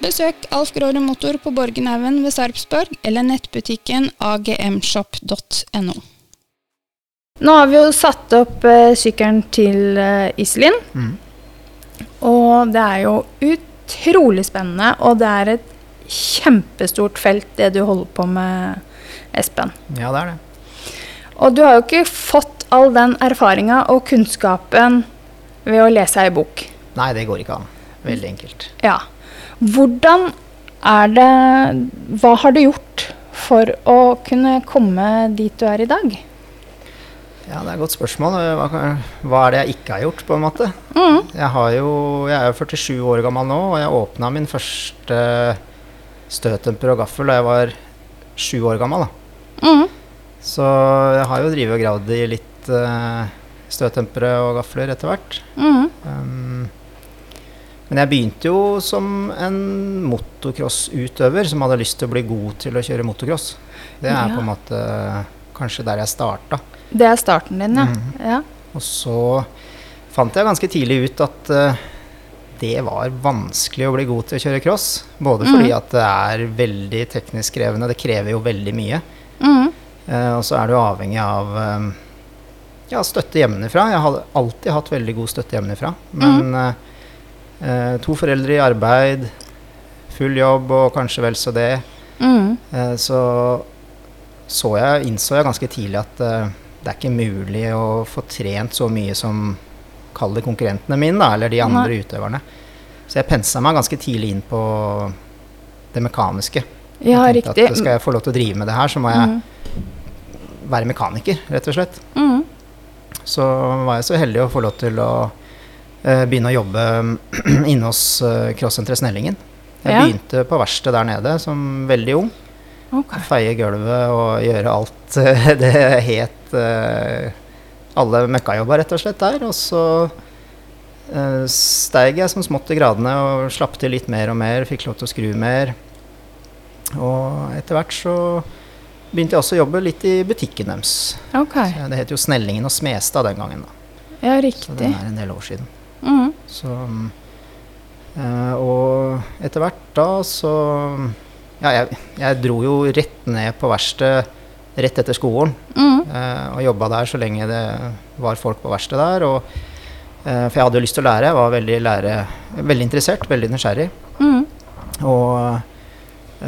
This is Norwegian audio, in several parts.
Besøk Alf Gråre Motor på Borgenhaugen ved Sarpsborg eller nettbutikken agmshop.no. Nå har vi jo satt opp eh, sykkelen til eh, Iselin. Mm. Og det er jo utrolig spennende, og det er et kjempestort felt det du holder på med, Espen. Ja, det er det. Og du har jo ikke fått all den erfaringa og kunnskapen ved å lese ei bok. Nei, det går ikke an. Veldig enkelt. Ja. Hvordan er det Hva har du gjort for å kunne komme dit du er i dag? Ja, det er et godt spørsmål. Hva, hva er det jeg ikke har gjort, på en måte? Mm. Jeg, har jo, jeg er jo 47 år gammel nå, og jeg åpna min første støttemper og gaffel da jeg var sju år gammel. Mm. Så jeg har jo drevet og gravd i litt uh, støttempere og gafler etter hvert. Mm. Um, men jeg begynte jo som en motocrossutøver som hadde lyst til å bli god til å kjøre motocross. Det er Ja. på en måte kanskje der jeg starta. Det er starten din, ja. Mhm. ja. Og så fant jeg ganske tidlig ut at uh, det var vanskelig å bli god til å kjøre cross. Både fordi Mhm. at det er veldig teknisk krevende, det krever jo veldig mye. Mm. Uh, og så er du avhengig av um, ja, støtte hjemmefra. Jeg har alltid hatt veldig god støtte hjemmefra. Men eh, eh, to foreldre i arbeid, full jobb og kanskje vel så det, Mm. eh, så så jeg, innså jeg ganske tidlig at eh, det er ikke mulig å få trent så mye som kall det konkurrentene mine, da, eller de andre utøverne. Så jeg pensa meg ganske tidlig inn på det mekaniske. Ja, jeg tenkte riktig. at skal jeg få lov til å drive med det her, så må jeg Mm. være mekaniker, rett og slett. Mm. Så var jeg så heldig å få lov til å begynne å jobbe inne hos uh, Crosssenteret Snellingen. Jeg Ja. begynte på verkstedet der nede som veldig ung. Okay. Feie gulvet og gjøre alt eh, det het eh, Alle møkkajobba, rett og slett, der. Og så steig jeg som smått i gradene og slapp til litt mer og mer. Fikk lov til å skru mer. Og etter hvert så begynte jeg også å jobbe litt i butikken deres. Okay. Det het jo Snellingen og Smestad den gangen. da. Ja, riktig. Så det er en del år siden. Mm. Så, eh, og etter hvert da så Ja, jeg, jeg dro jo rett ned på verkstedet rett etter skolen. Mm. eh, og jobba der så lenge det var folk på verkstedet der. Og, eh, for jeg hadde jo lyst til å lære. Jeg var veldig, lære, veldig interessert, veldig nysgjerrig. Mm. Og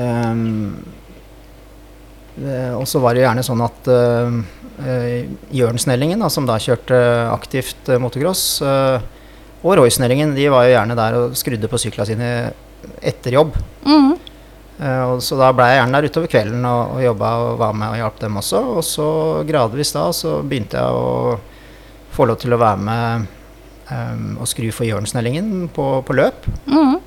ehm, eh, og så var det gjerne sånn at uh, Jørn Snellingen, da, som da kjørte aktivt eh, motocross, eh, og Roy Snellingen, de var jo gjerne der og skrudde på syklene sine etter jobb. Mm. Uh, og så da ble jeg gjerne der utover kvelden og, og jobba og var med og hjalp dem også. Og så gradvis da så begynte jeg å få lov til å være med um, og skru for Jørnsnellingen på, på løp. Mm.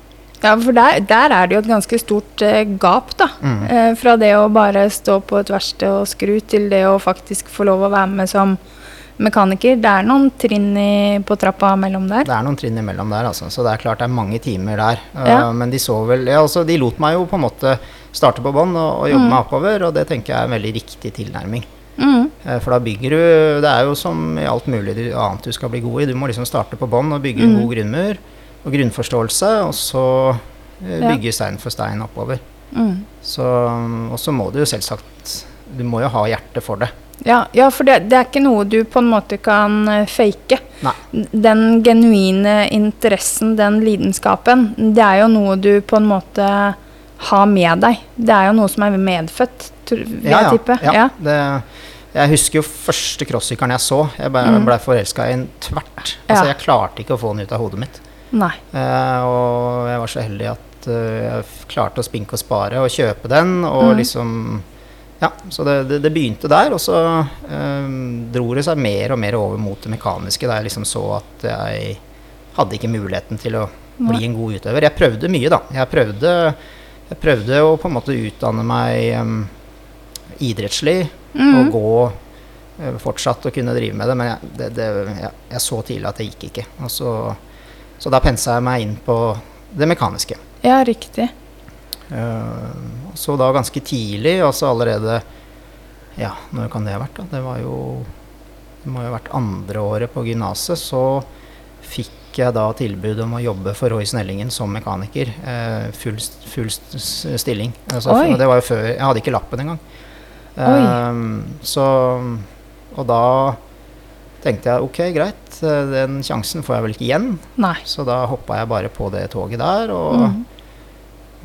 Ja, for der, der, er det jo et ganske stort eh, gap, da. Mm. Eh, fra det å bare stå på et verksted og skru, til det å faktisk få lov å være med som mekaniker. Det er noen trinn i, på trappa mellom der. Det er noen trinn imellom der, altså. Så det er klart det er mange timer der. Uh, Men de så vel ja, altså, De lot meg jo på en måte starte på bånn og, og jobbe Mm. meg oppover, og det tenker jeg er en veldig riktig tilnærming. Mm. Eh, For da bygger du Det er jo som i alt mulig annet du skal bli god i. Du må liksom starte på bånn og bygge en Mm. god grunnmur og grunnforståelse, og så bygge Ja. stein for stein oppover. Mm. Så, og så må du jo selvsagt Du må jo ha hjerte for det. Ja, ja, for det, det er ikke noe du på en måte kan eh, fake. Nei. Den genuine interessen, den lidenskapen, det er jo noe du på en måte har med deg. Det er jo noe som er medfødt, vil jeg tippe. Ja, Ja. Det, jeg husker jo første crossykkelen jeg så. Jeg ble, Mm. ble forelska i en tvert. Ja. Altså, jeg klarte ikke å få den ut av hodet mitt. Nei. Eh, og jeg var så heldig at uh, jeg klarte å spinke og spare og kjøpe den. Og Mm. liksom Ja, så det, det, det begynte der. Og så eh, dro det seg mer og mer over mot det mekaniske, da jeg liksom så at jeg hadde ikke muligheten til å bli en god utøver. Jeg prøvde mye, da. Jeg prøvde, jeg prøvde å på en måte utdanne meg um, idrettslig mm. og gå uh, fortsatt og kunne drive med det, men jeg, det, det, jeg, jeg så tidlig at det gikk ikke. Så, så da pensa jeg meg inn på det mekaniske. Ja, riktig. Eh, så da ganske tidlig, altså allerede Ja, når kan det ha vært? da? Det var jo Det må jo ha vært andre året på gymnaset. Så fikk jeg da tilbud om å jobbe for Roy Snellingen som mekaniker. Eh, full, full stilling. Altså, det var jo før Jeg hadde ikke lappen engang. Eh, så Og da tenkte jeg ok, greit, den sjansen får jeg vel ikke igjen. Nei. Så da hoppa jeg bare på det toget der, og, mm.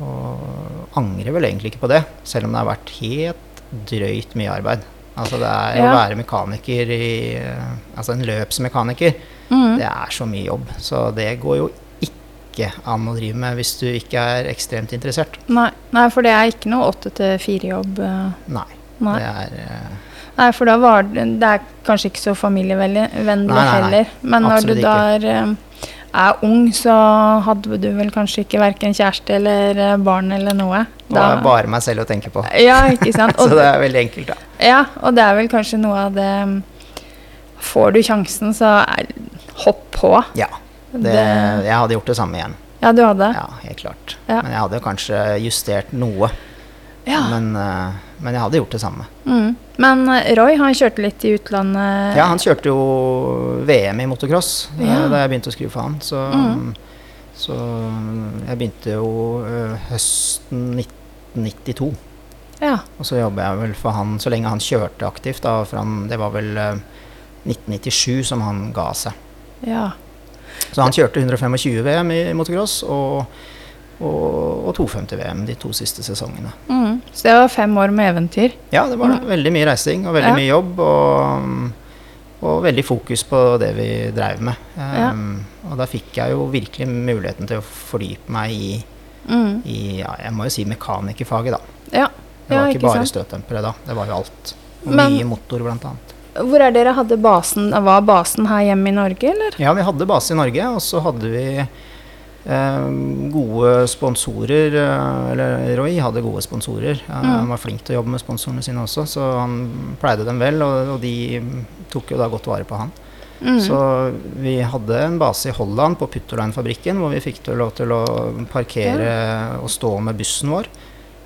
og angrer vel egentlig ikke på det. Selv om det har vært helt drøyt mye arbeid. Altså det er å være mekaniker i eh, Altså en løpsmekaniker, mm. det er så mye jobb. Så det går jo ikke an å drive med hvis du ikke er ekstremt interessert. Nei. Nei, for det er ikke noe åtte til fire-jobb. eh, Nei. Nei. Det er eh, Nei, for da var det Det er kanskje ikke så familievennlig heller. Men når du da er, er ung, så hadde du vel kanskje ikke verken kjæreste eller eh, barn eller noe. det er bare meg selv å tenke på. Ja, ikke sant. Så det er veldig enkelt, da. ja, og det er vel kanskje noe av det mm, Får du sjansen, så er, hopp på. Ja. Det, Det- jeg hadde gjort det samme igjen. Ja, du hadde? Ja, helt klart. Ja. Men jeg hadde kanskje justert noe. Ja. Men, eh, men jeg hadde gjort det samme. Mm. Men eh, Roy, han kjørte litt i utlandet. Ja, han kjørte jo VM i motocross eh, Ja. da jeg begynte å skrive for han. Så, Mm. så jeg begynte jo høsten 1992. Ja. Og så jobba jeg vel for han så lenge han kjørte aktivt. Da, fram, det var vel eh, 1997 som han ga seg. ja. Så han kjørte 125 VM i, i motocross og, og, og 250 VM de to siste sesongene. Mm. Så det var fem år med eventyr. Ja, det var det. Veldig mye reising og veldig Ja. mye jobb. Og, og veldig fokus på det vi drev med. Ja. Um, og da fikk jeg jo virkelig muligheten til å fordype meg i, Mm. i ja, jeg må jo si mekanikerfaget, da. Ja. Det var Ja, ikke, ikke bare støtdempere da, det var jo alt. Og Men- mye motor, blant annet. Hvor er dere hadde basen? Var basen her hjemme i Norge, eller? Ja, vi hadde base i Norge, og så hadde vi gode sponsorer. eh, eller Roy hadde gode sponsorer. Eh, Mm. Han var flink til å jobbe med sponsorene sine også, så han pleide dem vel, og, og de tok jo da godt vare på han. Mm. Så vi hadde en base i Holland, på Putterline-fabrikken, hvor vi fikk lov til å parkere og stå med bussen vår.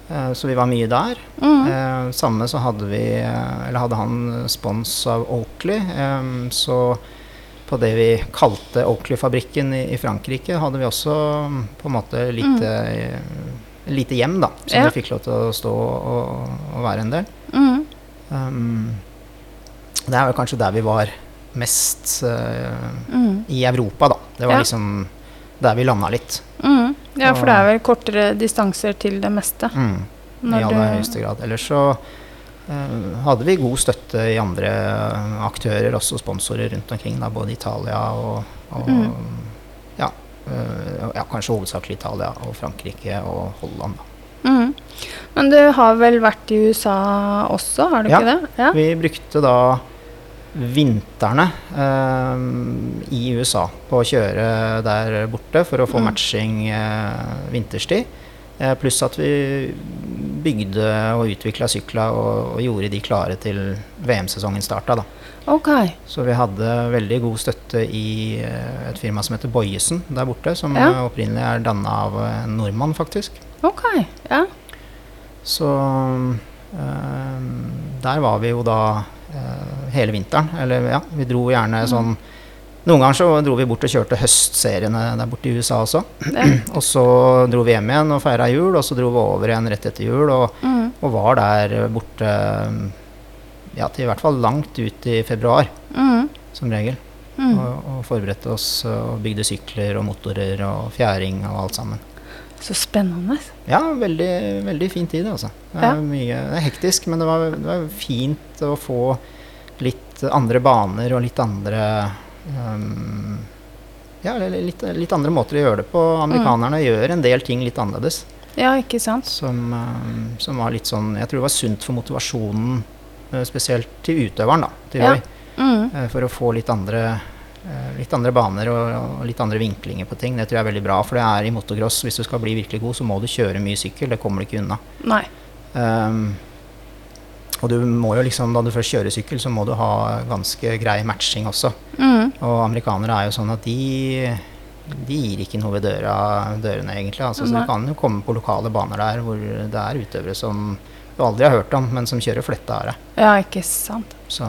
Eh, Så vi var mye der. Mm. Eh, samme så hadde vi eh, Eller hadde han spons av Oakley. Eh, så på det vi kalte Oakley-fabrikken i, i Frankrike, hadde vi også mm, på en måte lite, mm. lite hjem, da. Som Ja. vi fikk lov til å stå og, og være en del. Mm. Um, det er vel kanskje der vi var mest uh, Mm. i Europa, da. Det var Ja. liksom der vi landa litt. Mm. Ja, for det er vel kortere distanser til det meste. Mm. I aller høyeste grad. Ellers så hadde vi god støtte i andre eh, aktører, også sponsorer rundt omkring, da, både Italia og, og Mm. ja, eh, ja, kanskje hovedsakelig Italia og Frankrike og Holland. Da. Mm. Men du har vel vært i USA også, har du Ja. ikke det? Ja. Vi brukte da vintrene eh, i USA på å kjøre der borte for å få Mm. matching eh, vinterstid. Eh, pluss at vi bygde og utvikla sykla og, og gjorde de klare til VM-sesongen starta. da. Ok. Så vi hadde veldig god støtte i eh, et firma som heter Boyesen der borte, som Ja. opprinnelig er danna av en nordmann, faktisk. Ok. Ja. Så øh, der var vi jo da øh, hele vinteren. Eller ja, vi dro gjerne sånn Noen ganger så dro vi bort og kjørte høstseriene der borte i USA også. ja. Og så dro vi hjem igjen og feira jul, og så dro vi over igjen rett etter jul. Og, Mm. og var der borte ja, til i hvert fall langt ut i februar, Mm. som regel. Mm. Og, og forberedte oss og bygde sykler og motorer og fjæring og alt sammen. Så spennende. Ja, veldig, veldig fin tid, altså. Det er, Ja. mye, det er hektisk, men det var, det var fint å få litt andre baner og litt andre ehm, Ja, litt, litt andre måter å gjøre det på. Amerikanerne gjør en del ting litt annerledes. Ja, ikke sant? Som, ehm, som var litt sånn Jeg tror det var sunt for motivasjonen, eh, spesielt til utøveren, da. Til Ja. Mm. Eh, For å få litt andre, eh, litt andre baner og, og litt andre vinklinger på ting. Det tror jeg er veldig bra. For det er i motocross, hvis du skal bli virkelig god, så må du kjøre mye sykkel. Det kommer du ikke unna. Nei. Ehm, og du må jo liksom, da du først kjører sykkel, så må du ha ganske grei matching også. Mm. Og amerikanere er jo sånn at de, de gir ikke noe ved døra, dørene, egentlig. Altså, så du kan jo komme på lokale baner der hvor det er utøvere som du aldri har hørt om, men som kjører fletta av det. Ja, ikke sant. Så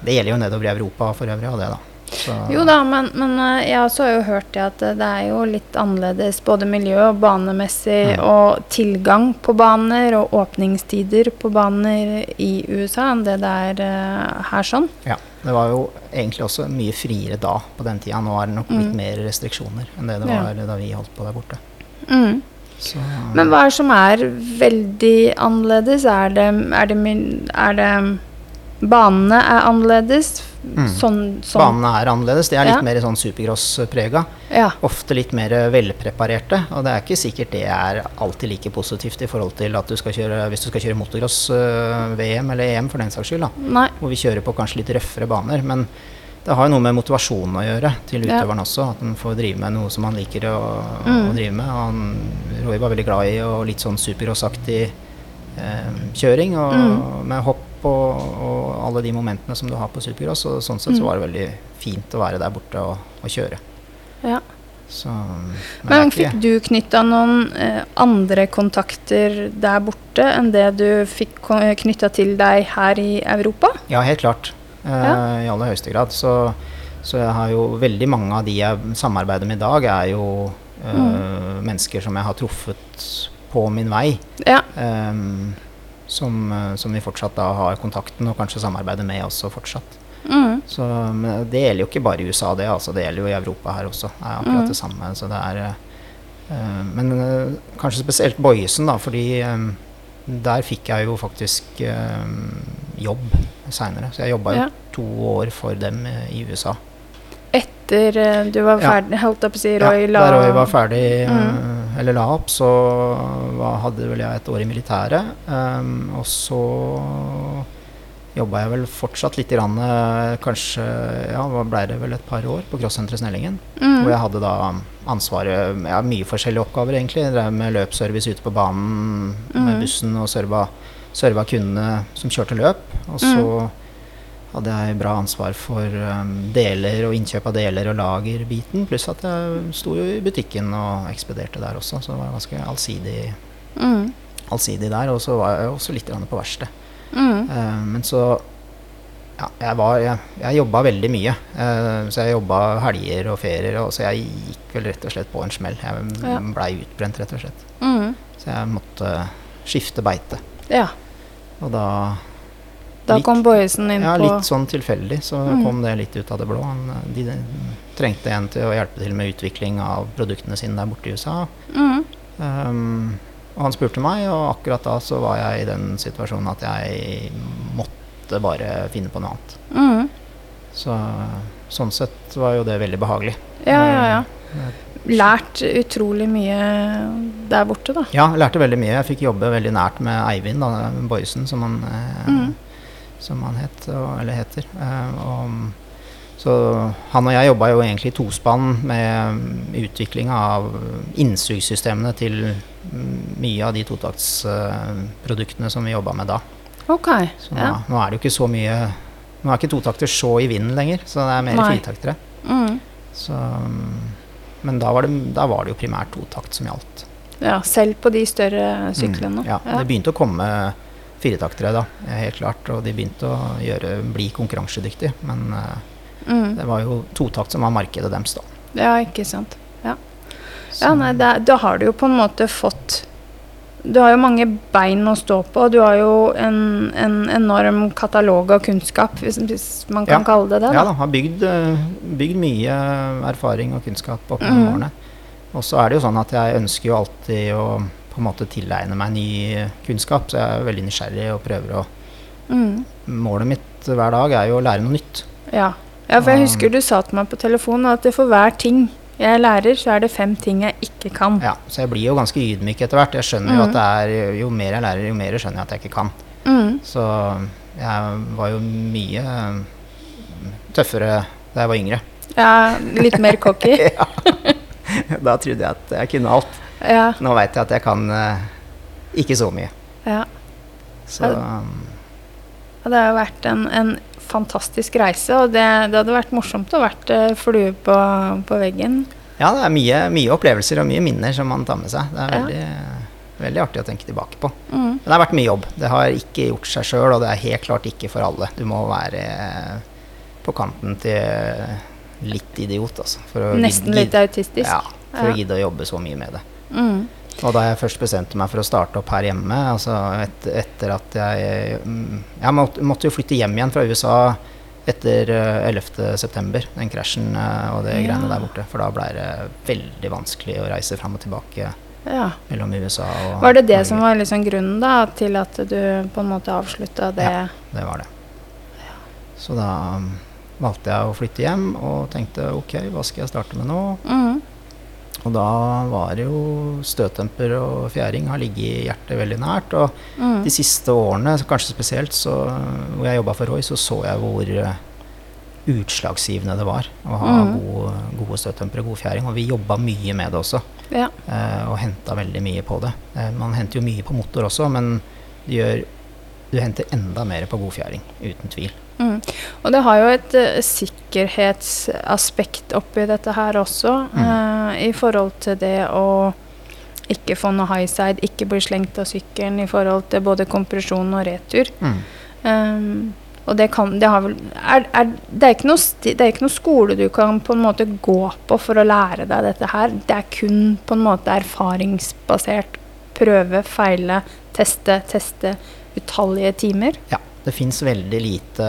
det gjelder jo nedover i Europa for øvrig, og det, da. Så, Jo da, men, men eh, jeg også har jo hørt det at eh, det er jo litt annerledes både miljø- og banemessig, Mm. og tilgang på baner og åpningstider på baner i USA enn det det er eh, her sånn. Ja, det var jo egentlig også mye friere da på den tida. Nå er det nok litt Mm. mer restriksjoner enn det det Ja. var da vi holdt på der borte. Mm. Så, Men hva er det som er veldig annerledes? Er det, er det, er det Banene er annerledes? Mm. Sånn, sånn banene er annerledes. De er litt Ja. mer sånn supercross-prega. Ja. Ofte litt mer velpreparerte. Og det er ikke sikkert det er alltid like positivt i forhold til at du skal kjøre, hvis du skal kjøre motocross-VM eller EM for den saks skyld. da, Hvor vi kjører på kanskje litt røffere baner. Men det har jo noe med motivasjonen å gjøre til Ja. utøveren også. At han får drive med noe som han liker å, Mm. å drive med. Han, Roy var veldig glad i og litt sånn supercrossaktig eh, kjøring. Og Mm. med hopp og, og alle de momentene som du har på supercross. Og sånn sett så Mm. var det veldig fint å være der borte og, og kjøre. Ja. Så, men Men fikk du knytta noen eh, andre kontakter der borte enn det du fikk knytta til deg her i Europa? Ja, helt klart. Eh, Ja. I aller høyeste grad. Så, så jeg har jo veldig mange av de jeg samarbeider med i dag, er jo eh, Mm. mennesker som jeg har truffet på min vei. Ja. ehm, som, eh, som vi fortsatt da har kontakten og kanskje samarbeider med også fortsatt. Mm. Så men det gjelder jo ikke bare i USA, det. altså Det gjelder jo i Europa her også. Det er akkurat Mm. det samme. Så det er eh, Men eh, kanskje spesielt Boyesen, da, fordi eh, der fikk jeg jo faktisk jobb seinere. Så jeg jobba jo Ja. to år for dem i USA. Etter eh, du var Ja. ferdig, holdt opp å si, Roy ja, la Da Roy var ferdig, eh, Mm. eller la opp, så hadde vel jeg et år i militæret. Um, og så jobba jeg vel fortsatt litt, grann, eh, kanskje ja, ble det vel et par år, på Crossenteret Snellingen. mm. Hvor jeg hadde da ansvaret ja, Mye forskjellige oppgaver, egentlig. Jeg drev med løpsservice ute på banen med Mm. bussen og serva, serva kundene som kjørte løp. Og så Mm. Hadde jeg bra ansvar for um, deler og innkjøp av deler og lagerbiten. Pluss at jeg sto jo i butikken og ekspederte der også, så det var ganske allsidig, Mm. allsidig der. Og så var jeg også litt på verksted. Mm. Eh, men så ja, jeg, var, jeg, jeg jobba veldig mye. Eh, så jeg jobba helger og ferier, og så jeg gikk vel rett og slett på en smell. Jeg Ja. blei utbrent, rett og slett. Mm. Så jeg måtte skifte beite. Ja. Og da Da Litt- kom Boyesen inn Ja, på litt sånn tilfeldig, så Mm. kom det litt ut av det blå. Han, eh, de, de trengte en til å hjelpe til med utvikling av produktene sine der borte i USA. mm. Um, og han spurte meg, og akkurat da så var jeg i den situasjonen at jeg måtte bare finne på noe annet. Mm. Så sånn sett var jo det veldig behagelig. Ja, ja, ja. Eh, lært utrolig mye der borte, da. Ja, lærte veldig mye. Jeg fikk jobbe veldig nært med Eivind da, Boysen, som han, eh, Mm. Som han het, og, eller heter. Eh, og, så han og jeg jobba jo egentlig i tospann med utviklinga av innsugssystemene til mm, mye av de totaktsproduktene som vi jobba med da. Ok. Så nå, Ja. nå er det jo ikke så mye Nå er ikke totakter så i vinden lenger, så det er mer Nei. firetaktere. Mm. Så, mm, men da var, det, da var det jo primært totakt som gjaldt. ja. Selv på de større syklene. Mm, ja, det begynte å komme firetaktere da, helt klart. Og de begynte å gjøre, bli konkurransedyktige. Men eh, Mm. det var jo totakt som var markedet deres, da. Ja, ikke sant. Ja, ja nei, er- da har du jo på en måte fått Du har jo mange bein å stå på, og du har jo en, en enorm katalog av kunnskap, hvis, hvis man kan Ja. kalle det det. ja Da. da, har bygd, eh, bygd mye erfaring og kunnskap opp Mm. gjennom årene. Og så er det jo sånn at jeg ønsker jo alltid å på en måte tilegne meg ny kunnskap, så jeg er veldig nysgjerrig og prøver å Mm. Målet mitt hver dag er jo å lære noe nytt. Ja. ja, for jeg husker du sa til meg på telefonen at for hver ting jeg lærer, så er det fem ting jeg ikke kan. Ja, så jeg blir jo ganske ydmyk etter hvert. Jeg skjønner jo Mm. at det er Jo mer jeg lærer, jo mer skjønner jeg at jeg ikke kan. Mm. Så jeg var jo mye eh, tøffere da jeg var yngre. Ja, litt mer cocky. Da trodde jeg at jeg kunne alt. Ja, Nå veit jeg at jeg kan eh, ikke så mye. ja. Så um, Ja, det har jo vært en, en fantastisk reise, og det, det hadde vært morsomt å vært eh, flue på, på veggen. ja, det er mye, mye opplevelser og mye minner som man tar med seg. Det er veldig, veldig artig å tenke tilbake på. Mm. Men det har vært mye jobb. Det har ikke gjort seg sjøl, og det er helt klart ikke for alle. Du må være på kanten til litt idiot, altså. Nesten litt autistisk. Ja, for Ja. å gidde å jobbe så mye med det. Mm. Og da jeg først bestemte meg for å starte opp her hjemme, altså et, etter at jeg mm, Jeg måtte, jo flytte hjem igjen fra USA etter eh, 11.9., den krasjen eh, og det Ja. greiene der borte. For da ble det veldig vanskelig å reise fram og tilbake Ja. mellom USA og Var det det Norge. som var liksom grunnen da, til at du på en måte avslutta det? Ja. Det var det. Så da um, valgte jeg å flytte hjem og tenkte ok, hva skal jeg starte med nå? Mm. Og da var det jo støtdemper og fjæring har ligget hjertet veldig nært. Og Mm. de siste årene, kanskje spesielt så, hvor jeg jobba for Roy, så så jeg hvor eh, utslagsgivende det var å ha Mm. gode, gode støtdempere og god fjæring. Og vi jobba mye med det også, Ja. eh, og henta veldig mye på det. Eh, man henter jo mye på motor også, men det gjør, du henter enda mer på god fjæring, uten tvil. Mm. Og det har jo et uh, sikkerhetsaspekt oppi dette her også, Mm. I forhold til det å ikke få noe high side, ikke bli slengt av sykkelen i forhold til både kompresjon og retur. Mm. Um, og det kan det har vel er, er, det, er ikke noe det er ikke noe skole du kan på en måte gå på for å lære deg dette her. Det er kun på en måte erfaringsbasert. Prøve, feile, teste, teste utallige timer. Ja, det fins veldig lite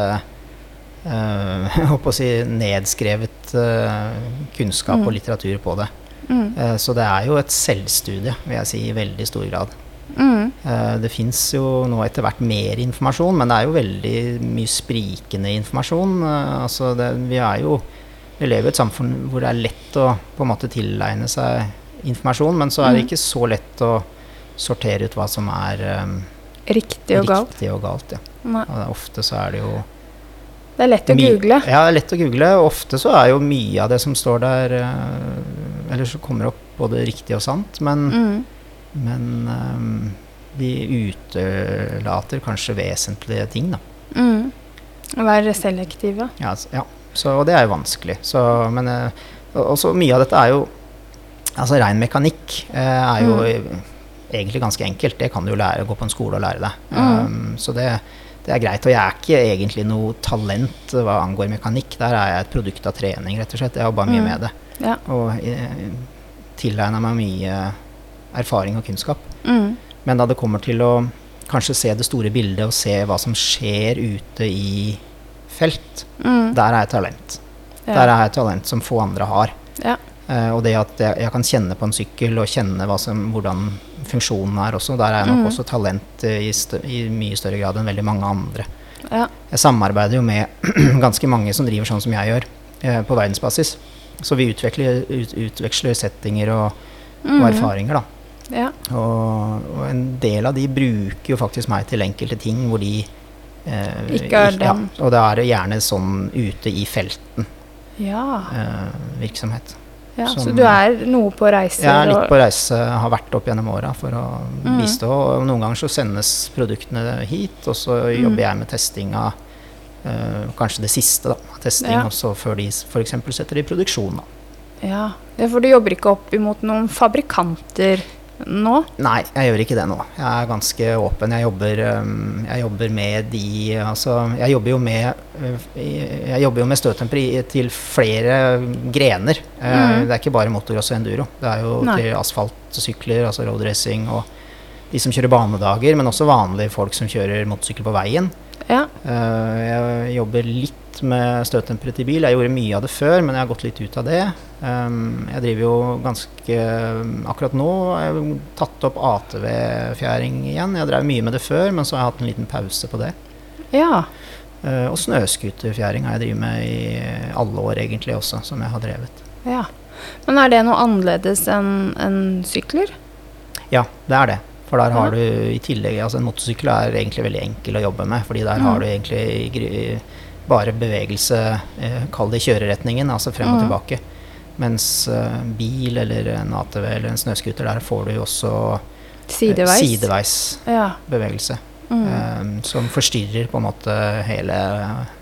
jeg håper å si nedskrevet eh, kunnskap Mm. og litteratur på det. Mm. Eh, så det er jo et selvstudie, vil jeg si, i veldig stor grad. Mm. Eh, det fins jo nå etter hvert mer informasjon, men det er jo veldig mye sprikende informasjon. Eh, altså det, vi er jo Vi lever i et samfunn hvor det er lett å på en måte tilegne seg informasjon, men så er det Mm. ikke så lett å sortere ut hva som er um, Riktig og galt. og galt. Ja. Og ofte så er det jo Det er lett å google. Ja, det er lett å google. Ofte så er jo mye av det som står der eh, Eller så kommer opp både riktig og sant, men, Mm. men eh, de utelater kanskje vesentlige ting, da. Mm. Være selektive. Ja, ja. Så, og det er jo vanskelig. Så, men eh, og- også mye av dette er jo Altså rein mekanikk eh, er jo Mm. egentlig ganske enkelt. Det kan du jo lære, gå på en skole og lære deg. Um, så det, det er greit. Og jeg er ikke egentlig noe talent hva angår mekanikk. Der er jeg et produkt av trening, rett og slett. Jeg har jobba mye Mm. med det. Ja. Og eh, tilegna meg mye erfaring og kunnskap. Mm. Men da det kommer til å kanskje se det store bildet og se hva som skjer ute i felt, Mm. der er jeg talent. Ja. Der er jeg talent som få andre har. Ja. Uh, og det at jeg, jeg kan kjenne på en sykkel og kjenne som, hvordan funksjonen her også, der er jeg nok Mm. også talent eh, i, i mye større grad enn veldig mange andre. Ja. Jeg samarbeider jo med ganske mange som driver sånn som jeg gjør, eh, på verdensbasis. så vi utveksler, ut, utveksler settinger og, og Mhm. erfaringer, da. Ja. Og, og en del av de bruker jo faktisk meg til enkelte ting hvor de eh, Ikke er ikk- ja. Og det er gjerne sånn ute i felten Ja. eh, virksomhet. Ja. Så du er noe på reise? Jeg er litt på reise, har vært opp gjennom åra for å Mm. bistå. Og noen ganger så sendes produktene hit, og så Mm. jobber jeg med testing av eh, kanskje det siste, da. Testing Ja. også før de f.eks. setter det i produksjon. Da. Ja. ja, for du jobber ikke opp imot noen fabrikanter nå? Nei, jeg gjør ikke det nå. Jeg er ganske åpen. Jeg jobber, um, jeg jobber med de Altså, jeg jobber jo med uh, Jeg jobber jo med støttemper til flere grener. Mhm. Det er ikke bare motocross og enduro. Det er jo Nei. til asfaltsykler, altså roadracing, og de som kjører banedager, men også vanlige folk som kjører motorsykkel på veien. Ja. Eh, jeg jobber litt med støttempere til bil. Jeg gjorde mye av det før, men jeg har gått litt ut av det. Um, jeg driver jo ganske Akkurat nå har jeg tatt opp ATV-fjæring igjen. Jeg drev mye med det før, men så har jeg hatt en liten pause på det. ja. Eh, og snøscooterfjæring har jeg drevet med i alle år egentlig også, som jeg har drevet. Ja. Men er det noe annerledes enn en sykler? Ja, det er det. For der har du i tillegg Altså en motorsykkel er egentlig veldig enkel å jobbe med, fordi der Mm. har du egentlig bare bevegelse, eh, kall det kjøreretningen, altså frem og Mm. tilbake. Mens eh, bil eller en ATV eller en snøscooter, der får du jo også eh, Sideveis? sideveis Ja. bevegelse. Mm. eh, som forstyrrer på en måte hele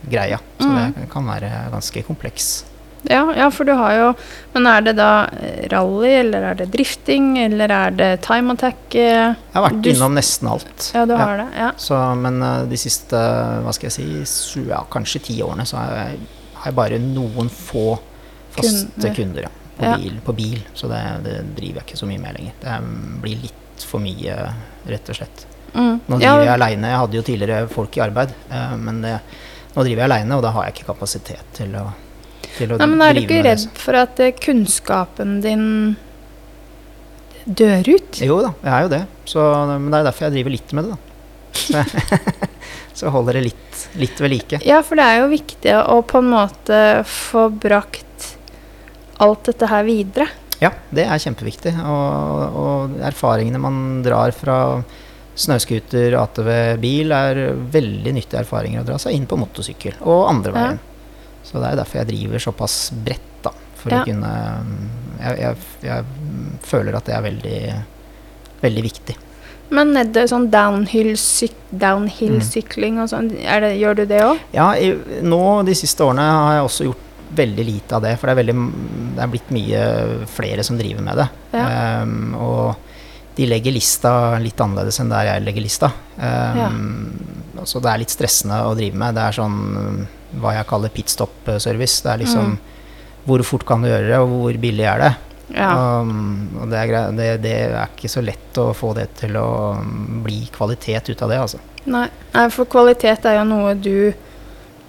greia. Så Mm. det kan være ganske kompleks. Ja, ja, for du har jo Men er det da eh, rally, eller er det drifting, eller er det time attack? eh? Jeg har vært Du innom nesten alt. Ja, du har det? Ja. Så, men eh, de siste hva skal jeg si, ja, kanskje ti årene så har jeg, har jeg bare noen få faste Kunder. kunder, ja, på. Bil, på bil. Så det, det driver jeg ikke så mye med lenger. Det blir litt for mye, rett og slett. Mm. Nå driver jeg aleine. Jeg hadde jo tidligere folk i arbeid, men det, nå driver jeg aleine, og da har jeg ikke kapasitet til å, til å Nei, men er du ikke redd for at eh, kunnskapen din dør ut? Jo da, jeg er jo det. Så, men det er derfor jeg driver litt med det, da. Så, så holder det litt, litt ved like. Ja, for det er jo viktig å på en måte få brakt alt dette her videre. Ja, det er kjempeviktig. Og, og erfaringene man drar fra snøscooter, ATV, bil, er veldig nyttige erfaringer å dra seg inn på motorsykkel og andre Ja. Så det er derfor jeg driver såpass bredt, da. For Ja. å kunne jeg, jeg, jeg føler at det er veldig, veldig viktig. Men er det sånn downhill-syk Mm. downhill-sykling og sånn, er det- gjør du det òg? Ja, i, nå de siste årene har jeg også gjort veldig lite av det, for det er, veldig, det er blitt mye flere som driver med det. Ja. Um, og de legger lista litt annerledes enn der jeg legger lista. Um, Så det er litt stressende å drive med. Det er sånn hva jeg kaller pitstop-service. Det er liksom Mm. hvor fort kan du gjøre det, og hvor billig er det? Ja. Um, og det er, det, det er ikke så lett å få det til å um, bli kvalitet ut av det, altså. Nei. For kvalitet er jo noe du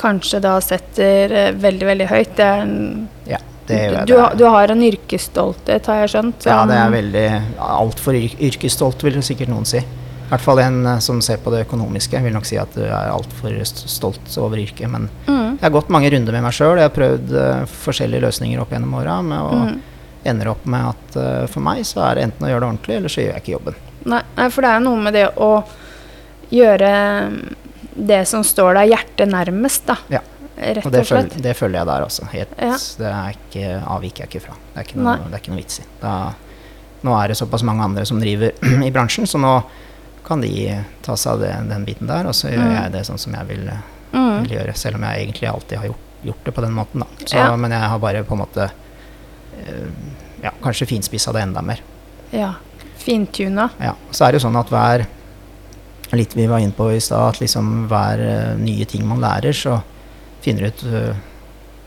kanskje da setter eh, veldig, veldig høyt. Det er en, Ja, det du, du har en yrkesstolthet, har jeg skjønt. Ja, det er veldig altfor yr yrkesstolt, vil sikkert noen si. I hvert fall en eh, som ser på det økonomiske, vil nok si at du er altfor stolt over yrket. Men Mm. jeg har gått mange runder med meg sjøl. Jeg har prøvd uh, forskjellige løsninger opp gjennom åra, og Mm. ender opp med at uh, for meg så er det enten å gjøre det ordentlig, eller så gjør jeg ikke jobben. Nei, nei, for det er noe med det å gjøre det som står deg hjertet nærmest, da. Ja. Rett Og og, det, slett. føl det følger jeg der også. Helt, Ja. Det er ikke, avviker jeg ikke fra. Det er ikke noe, det er ikke noe vits i. Da, nå er det såpass mange andre som driver i bransjen, så nå kan de ta seg av det, den biten der, og så gjør Mm. jeg det sånn som jeg vil, Mm. vil gjøre. Selv om jeg egentlig alltid har gjort, gjort det på den måten, da. Så, Ja. Men jeg har bare på en måte eh, ja, kanskje finspissa det enda mer. Ja. Fintuna. Ja. Så er det jo sånn at hver Litt vi var inne på i stad, at liksom hver eh, nye ting man lærer, så finner du ut eh,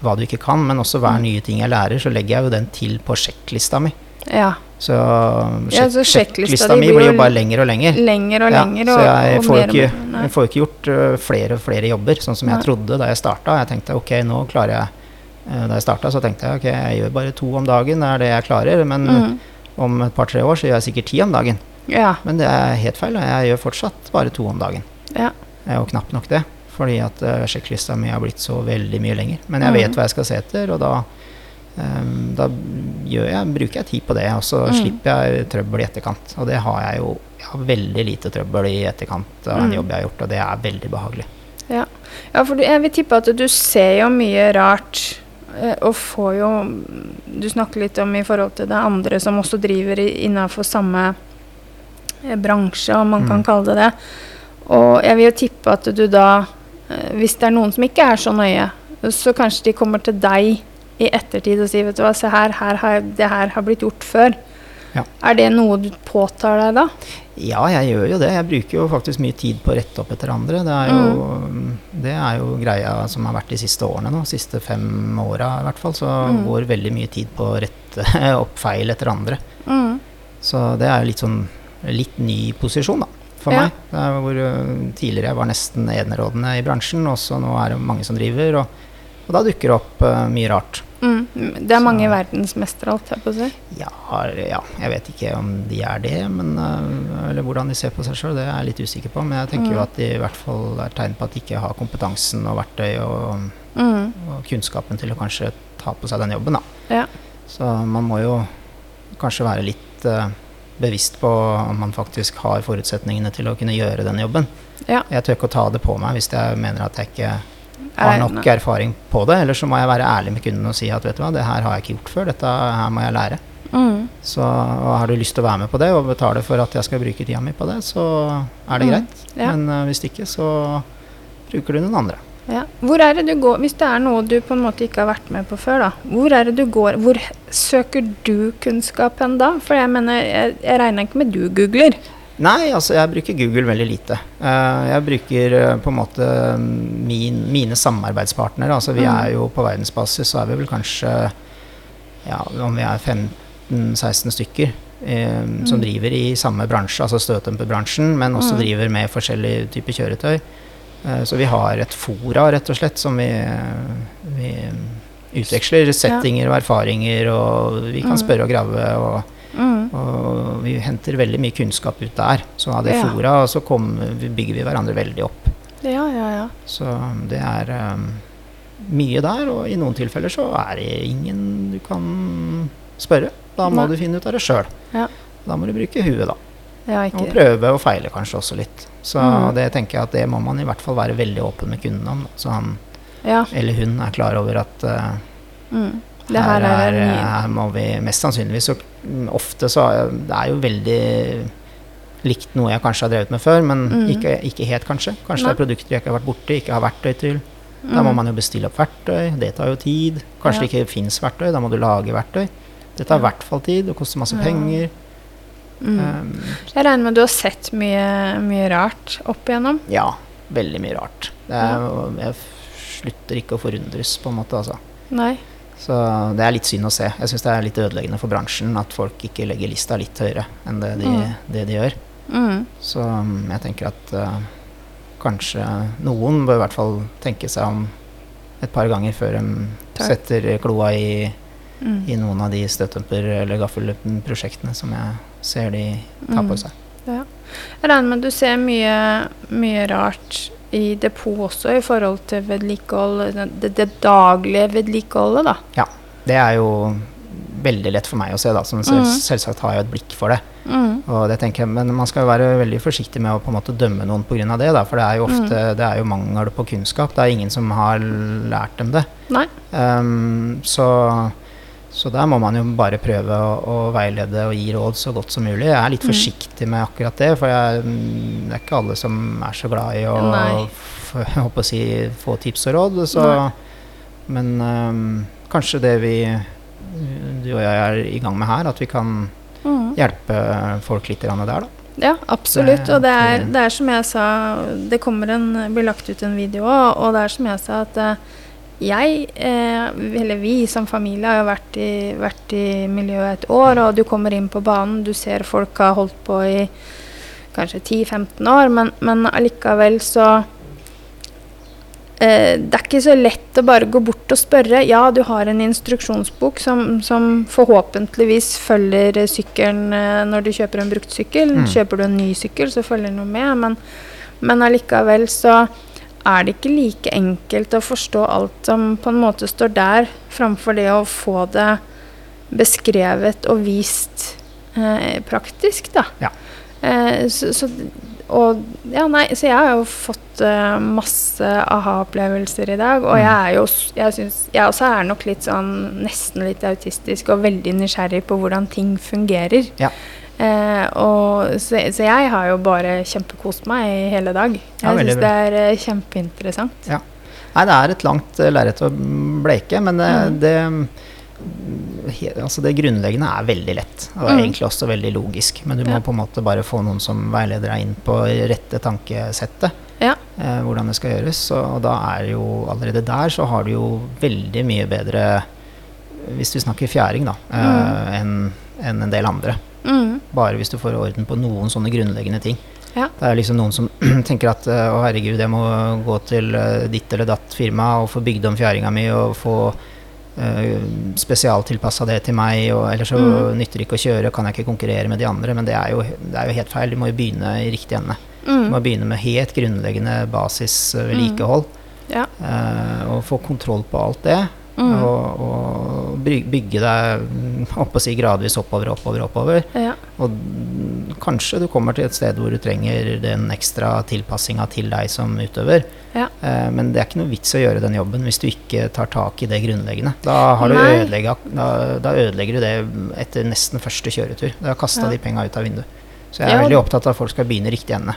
hva du ikke kan. Men også hver Mm. nye ting jeg lærer, så legger jeg jo den til på sjekklista mi. Ja. Så, Ja, så sjekklista sjekklista mi blir jo bare lenger og lenger. Lenger og Ja, lenger. så jeg og får jo og ikke. Jeg får ikke gjort uh, flere og flere jobber, sånn som Nei. jeg trodde da jeg starta. Jeg tenkte ok, nå klarer jeg uh, Da jeg starta, så tenkte jeg ok, jeg gjør bare to om dagen, det er det jeg klarer. Men Mm. om et par-tre år så gjør jeg sikkert ti om dagen. Ja. Men det er helt feil, og jeg gjør fortsatt bare to om dagen. Ja. Jo knapt nok det, fordi at uh, sjekklista mi har blitt så veldig mye lenger. Men jeg Mm. vet hva jeg skal se etter, og da Um, da jeg, bruker jeg tid på det, og så Mm. slipper jeg trøbbel i etterkant. Og det har jeg jo jeg har veldig lite trøbbel i etterkant av en Mm. jobb jeg har gjort, og det er veldig behagelig. Ja, ja for du, jeg vil tippe at du ser jo mye rart. eh, Og får jo Du snakker litt om i forhold til det andre som også driver innafor samme eh, bransje, om man kan Mm. kalle det det. Og jeg vil jo tippe at du da, eh, hvis det er noen som ikke er så nøye, så kanskje de kommer til deg i ettertid og si vet du hva, se her, her har, det her har blitt gjort før. Ja. Er det noe du påtar deg da? Ja, jeg gjør jo det. Jeg bruker jo faktisk mye tid på å rette opp etter andre. Det er jo, det er jo greia som har vært de siste årene nå. Siste fem åra i hvert fall. Så Mm. går veldig mye tid på å rette opp feil etter andre. Mm. Så det er jo litt sånn litt ny posisjon, da. For Ja. meg. Det er hvor øh, tidligere jeg var nesten enerådende i bransjen, og så nå er det mange som driver. Og, og da dukker det opp uh, mye rart. Mm. Det er mange Så- verdensmestere, alt jeg på å si. Ja, ja, jeg vet ikke om de er det, men, uh, eller hvordan de ser på seg sjøl, det er jeg litt usikker på. Men jeg tenker Mm. jo at de i hvert fall er tegn på at de ikke har kompetansen og verktøy og, Mm. og kunnskapen til å kanskje ta på seg den jobben, da. Ja. Så man må jo kanskje være litt uh, bevisst på om man faktisk har forutsetningene til å kunne gjøre den jobben. Ja. Jeg tør ikke å ta det på meg hvis jeg mener at jeg ikke har nok erfaring på det. Eller så må jeg være ærlig med kunden og si at vet du hva, det her har jeg ikke gjort før, dette her må jeg lære. Mm. Så har du lyst til å være med på det og betale for at jeg skal bruke tida mi på det, så er det Mm, greit. ja. Men uh, hvis ikke, så bruker du noen andre. Ja. Hvor er det du går, Hvis det er noe du på en måte ikke har vært med på før, da, hvor er det du går, hvor søker du kunnskap hen da? For jeg mener, jeg, jeg regner ikke med du googler. Nei, altså jeg bruker Google veldig lite. Eh, jeg bruker eh, på en måte min, mine samarbeidspartnere. Altså vi Mm. er jo på verdensbasis, så er vi vel kanskje ja, om vi er 15-16 stykker eh, som Mm. driver i samme bransje, altså støtdemperbransjen, men også Mm. driver med forskjellige typer kjøretøy. Eh, så vi har et fora, rett og slett, som vi, vi utveksler settinger og erfaringer, og vi kan spørre og grave. og Mm. og vi henter veldig mye kunnskap ut der. Så av det Ja. fora så kom, vi bygger vi hverandre veldig opp. Ja, ja, ja. Så det er um, mye der, og i noen tilfeller så er det ingen du kan spørre. Da må Nei. du finne ut av det sjøl. Ja. Da må du bruke huet, da. ja Og prøve og feile kanskje også litt. Så Mm. det tenker jeg at det må man i hvert fall være veldig åpen med kunden om. Så han Ja. eller hun er klar over at uh, Mm. Det her er ny her må vi mest sannsynligvis så Ofte så er det er jo veldig likt noe jeg kanskje har drevet med før, men Mm. ikke, ikke helt, kanskje. Kanskje Nei. det er produkter jeg ikke har vært borti, ikke har verktøy til. Da må Mm. man jo bestille opp verktøy, det tar jo tid. Kanskje Ja. det ikke fins verktøy, da må du lage verktøy. Det tar i Ja. hvert fall tid, det koster masse Ja. penger. mm. Um, Jeg regner med du har sett mye, mye rart opp igjennom? ja, veldig mye rart. Det er, Jeg slutter ikke å forundres, på en måte, altså. Nei? Så det er litt synd å se. Jeg syns det er litt ødeleggende for bransjen at folk ikke legger lista litt høyere enn det de, Mm. det de gjør. Mm. Så um, jeg tenker at uh, kanskje noen bør i hvert fall tenke seg om et par ganger før de Takk. setter kloa i, Mm. i noen av de støttumper- eller gaffelprosjektene som jeg ser de tar på Mm. seg. Ja. Jeg regner med at du ser mye, mye rart i depot også i forhold til vedlikehold, det, det daglige vedlikeholdet, da. Ja, Det er jo veldig lett for meg å se, da. Som selv, Mhm. selvsagt har jeg et blikk for det. Mm. Og det tenker jeg, Men man skal jo være veldig forsiktig med å på en måte dømme noen pga. det. Da, for det er jo ofte Mm. det er jo mangel på kunnskap. Det er ingen som har lært dem det. Nei. Um, så, så der må man jo bare prøve å, å veilede og gi råd så godt som mulig. Jeg er litt Mm. forsiktig med akkurat det, for jeg, det er ikke alle som er så glad i å, å si, få tips og råd. Så, men um, kanskje det vi du og jeg er i gang med her, at vi kan Mm. hjelpe folk litt der, da. Ja, absolutt. Og det er, det- det er som jeg sa, det kommer en, blir lagt ut en video òg, og det er som jeg sa at eh, jeg, eh, eller vi som familie, har jo vært i, vært i miljøet et år, og du kommer inn på banen, du ser folk har holdt på i kanskje 10-15 år, men, men allikevel så eh, det er ikke så lett å bare gå bort og spørre. Ja, du har en instruksjonsbok som, som forhåpentligvis følger sykkelen eh, når du kjøper en brukt sykkel. Mm. Kjøper du en ny sykkel, så følger den jo med, men, men allikevel så er det ikke like enkelt å forstå alt som på en måte står der, framfor det å få det beskrevet og vist eh, praktisk, da. Ja. Eh, så, så, og, ja, nei, så jeg har jo fått eh, masse aha-opplevelser i dag. Og Mm. jeg er jo jeg, synes, jeg også er nok litt sånn nesten litt autistisk og veldig nysgjerrig på hvordan ting fungerer. Ja. Eh, og, så, så jeg har jo bare kjempekost meg i hele dag. Jeg Ja, syns det er eh, kjempeinteressant. Nei, det er et langt uh, lerret å bleike, men det, Mm. det, he, altså det grunnleggende er veldig lett. Og Mm. egentlig også veldig logisk. Men du må Ja. på en måte bare få noen som veileder deg inn på rette tankesettet. Ja. Eh, hvordan det skal gjøres. Og, da er jo allerede der så har du jo veldig mye bedre Hvis du snakker fjæring, da, eh, enn enn en del andre. Mm. Bare hvis du får orden på noen sånne grunnleggende ting. Ja. Det er liksom noen som tenker at eh, å herregud, jeg må gå til eh, ditt eller datt firma og få bygd om fjæringa mi og få uh, spesialtilpassa det til meg, og ellers så Mm. nytter det ikke å kjøre, kan jeg ikke konkurrere med de andre. Men det er jo, det er jo helt feil. Du må jo begynne i riktig ende. Du Mm. må begynne med helt grunnleggende basisvedlikehold. Ja. Uh, og få kontroll på alt det. Mm. Og, og bygge deg mm, opp og si gradvis oppover, oppover, oppover. Ja. Og kanskje du kommer til et sted hvor du trenger den ekstra tilpassinga til deg som utøver. Ja. Eh, men det er ikke noe vits å gjøre den jobben hvis du ikke tar tak i det grunnleggende. Da, har du da, da ødelegger du det etter nesten første kjøretur. Da har kasta Ja. de penga ut av vinduet. Så jeg er veldig opptatt av at folk skal begynne riktig ende.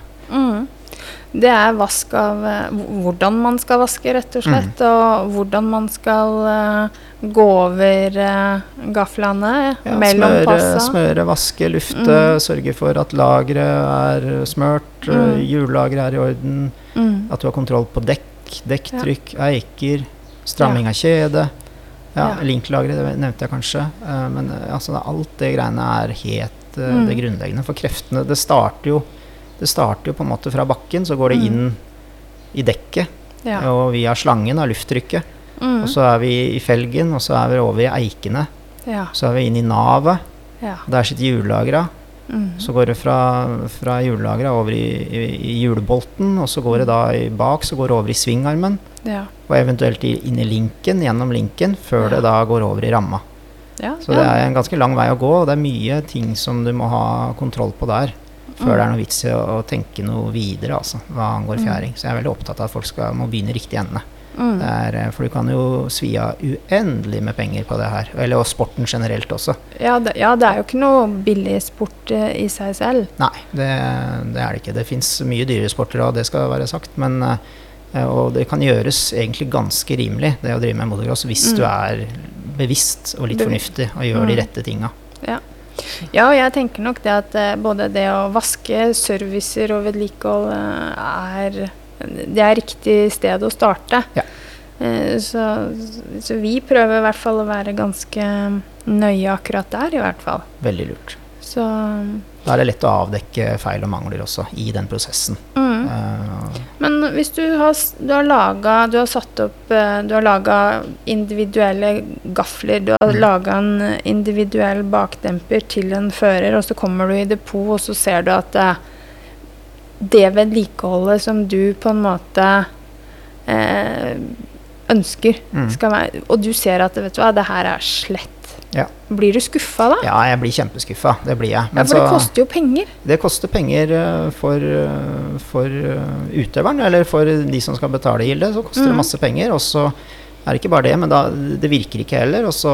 Det er vask av eh, hvordan man skal vaske, rett og slett. Mm. Og hvordan man skal uh, gå over uh, gaflene Ja, mellom smøre, passa. smøre, vaske, lufte, Mm. sørge for at lageret er smørt, Mm. hjullageret er i orden, Mm. at du har kontroll på dekk, dekktrykk, eiker, stramming av kjede. Ja, Ja. Linklageret det nevnte jeg kanskje. Uh, men altså, alt det greiene er helt Mm. det grunnleggende. For kreftene Det starter jo det starter jo på en måte fra bakken, så går det Mm. inn i dekket Ja. og via slangen av lufttrykket. Mm. Og så er vi i felgen, og så er vi over i eikene. ja. Så er vi inn i navet. ja. Der sitter hjullagra. Mm. Så går det fra, fra hjullagra over i, i, i hjulbolten, og så går det da i bak, så går det over i svingarmen. ja. Og eventuelt i, inn i linken, gjennom linken, før det da går over i ramma. ja. Så det er en ganske lang vei å gå, og det er mye ting som du må ha kontroll på der. Før Mm. det er noe vits i å, tenke noe videre, altså, hva angår Mm. fjæring. Så jeg er veldig opptatt av at folk skal, må begynne i riktig ende. Mm. Det er, eh, for du kan jo svi av uendelig med penger på det her. Eller og sporten generelt også. Ja, det, ja, det er jo ikke noe billig sport uh, i seg selv. Nei, det, det er det ikke. Det fins mye dyrere sporter, og det skal være sagt. Men, uh, og det kan gjøres egentlig ganske rimelig, det å drive med motocross, hvis Mm. du er bevisst og litt fornuftig og gjør de Mm. rette tinga. Ja, og jeg tenker nok det at eh, både det å vaske, servicer og vedlikehold eh, er Det er riktig sted å starte. Ja. Eh, så, så vi prøver i hvert fall å være ganske nøye akkurat der, i hvert fall. Veldig lurt. Så Da er det lett å avdekke feil og mangler også i den prosessen. mm. Uh, Men hvis du har, du har laga Du har satt opp eh, Du har laga individuelle gafler. Du har Mm. laga en individuell bakdemper til en fører, og så kommer du i depot, og så ser du at det, det vedlikeholdet som du på en måte eh, ønsker, Mm. skal være Og du ser at vet du hva, det her er slett. Ja. Blir du skuffa da? ja, jeg blir kjempeskuffa. Det blir jeg. Ja, for det koster jo penger. det koster penger eh, for, eh, for eh, utøveren, eller for de som skal betale gildet. Så koster det Mhm. masse penger. Og så er det ikke bare det, men da, det virker ikke heller. Og så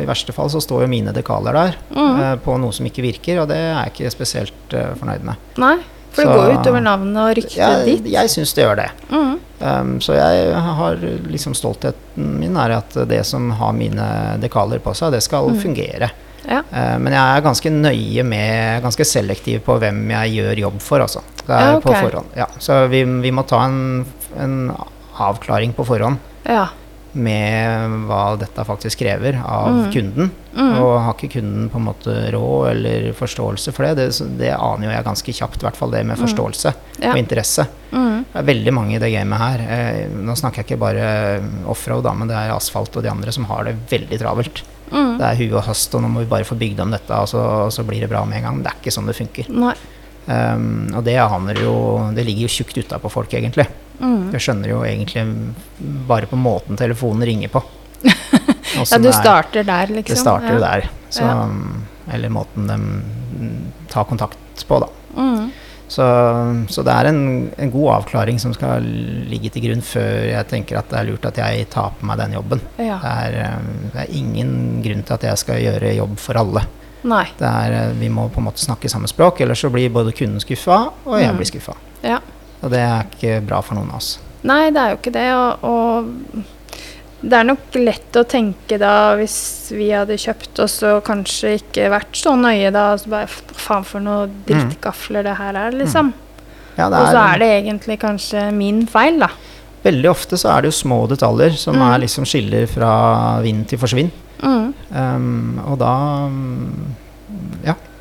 i verste fall så står jo mine dekaler der Mm. eh, på noe som ikke virker, og det er jeg ikke spesielt eh, fornøyd med. Nei, for det Så- går jo utover navnet og ryktet Jeg, ditt. jeg syns det gjør det. Mm. Um, så jeg har liksom stoltheten min er at det som har mine dekaler på seg, det skal Mm. fungere. Ja. Uh, men jeg er ganske nøye med, ganske selektiv på hvem jeg gjør jobb for, altså. Det er Ja, okay. på forhånd. Ja. Så vi, vi må ta en, en avklaring på forhånd Ja. Med hva dette faktisk krever av Mm. kunden. Mm. Og har ikke kunden på en måte råd eller forståelse for det, det, det aner jo jeg ganske kjapt, i hvert fall det med Mm. forståelse Ja. og interesse. Mm. Det er veldig mange i det gamet her. Eh, nå snakker jeg ikke bare offroad, da, men det er asfalt og de andre som har det veldig travelt. Mm. Det er hu og hast, og nå må vi bare få bygd om dette, og så, og så blir det bra med en gang. Men det er ikke sånn det funker. Um, og det, jo, det ligger jo tjukt utapå folk, egentlig. Mm. Jeg skjønner jo egentlig bare på måten telefonen ringer på. Ja, du er. starter der, liksom. Det starter ja. der. Så, Ja. Eller måten de mm, tar kontakt på, da. Mm. Så, så det er en, en god avklaring som skal ligge til grunn før jeg tenker at det er lurt at jeg tar på meg den jobben. Ja. Det er, eh, det er ingen grunn til at jeg skal gjøre jobb for alle. Er, eh, vi må på en måte snakke samme språk, ellers så blir både kunden skuffa, og jeg Mm. blir skuffa. Ja. Og det er ikke bra for noen av oss. Nei, det er jo ikke det. Og, og det er nok lett å tenke da, hvis vi hadde kjøpt oss og kanskje ikke vært så nøye da, så bare faen for noe drittgafler det her er, liksom. Ja, det Og så er det egentlig kanskje min feil, da. Veldig ofte så er det jo små detaljer som Mm. er liksom skiller fra vind til forsvinn. Mm. Um, og da mm, Ja.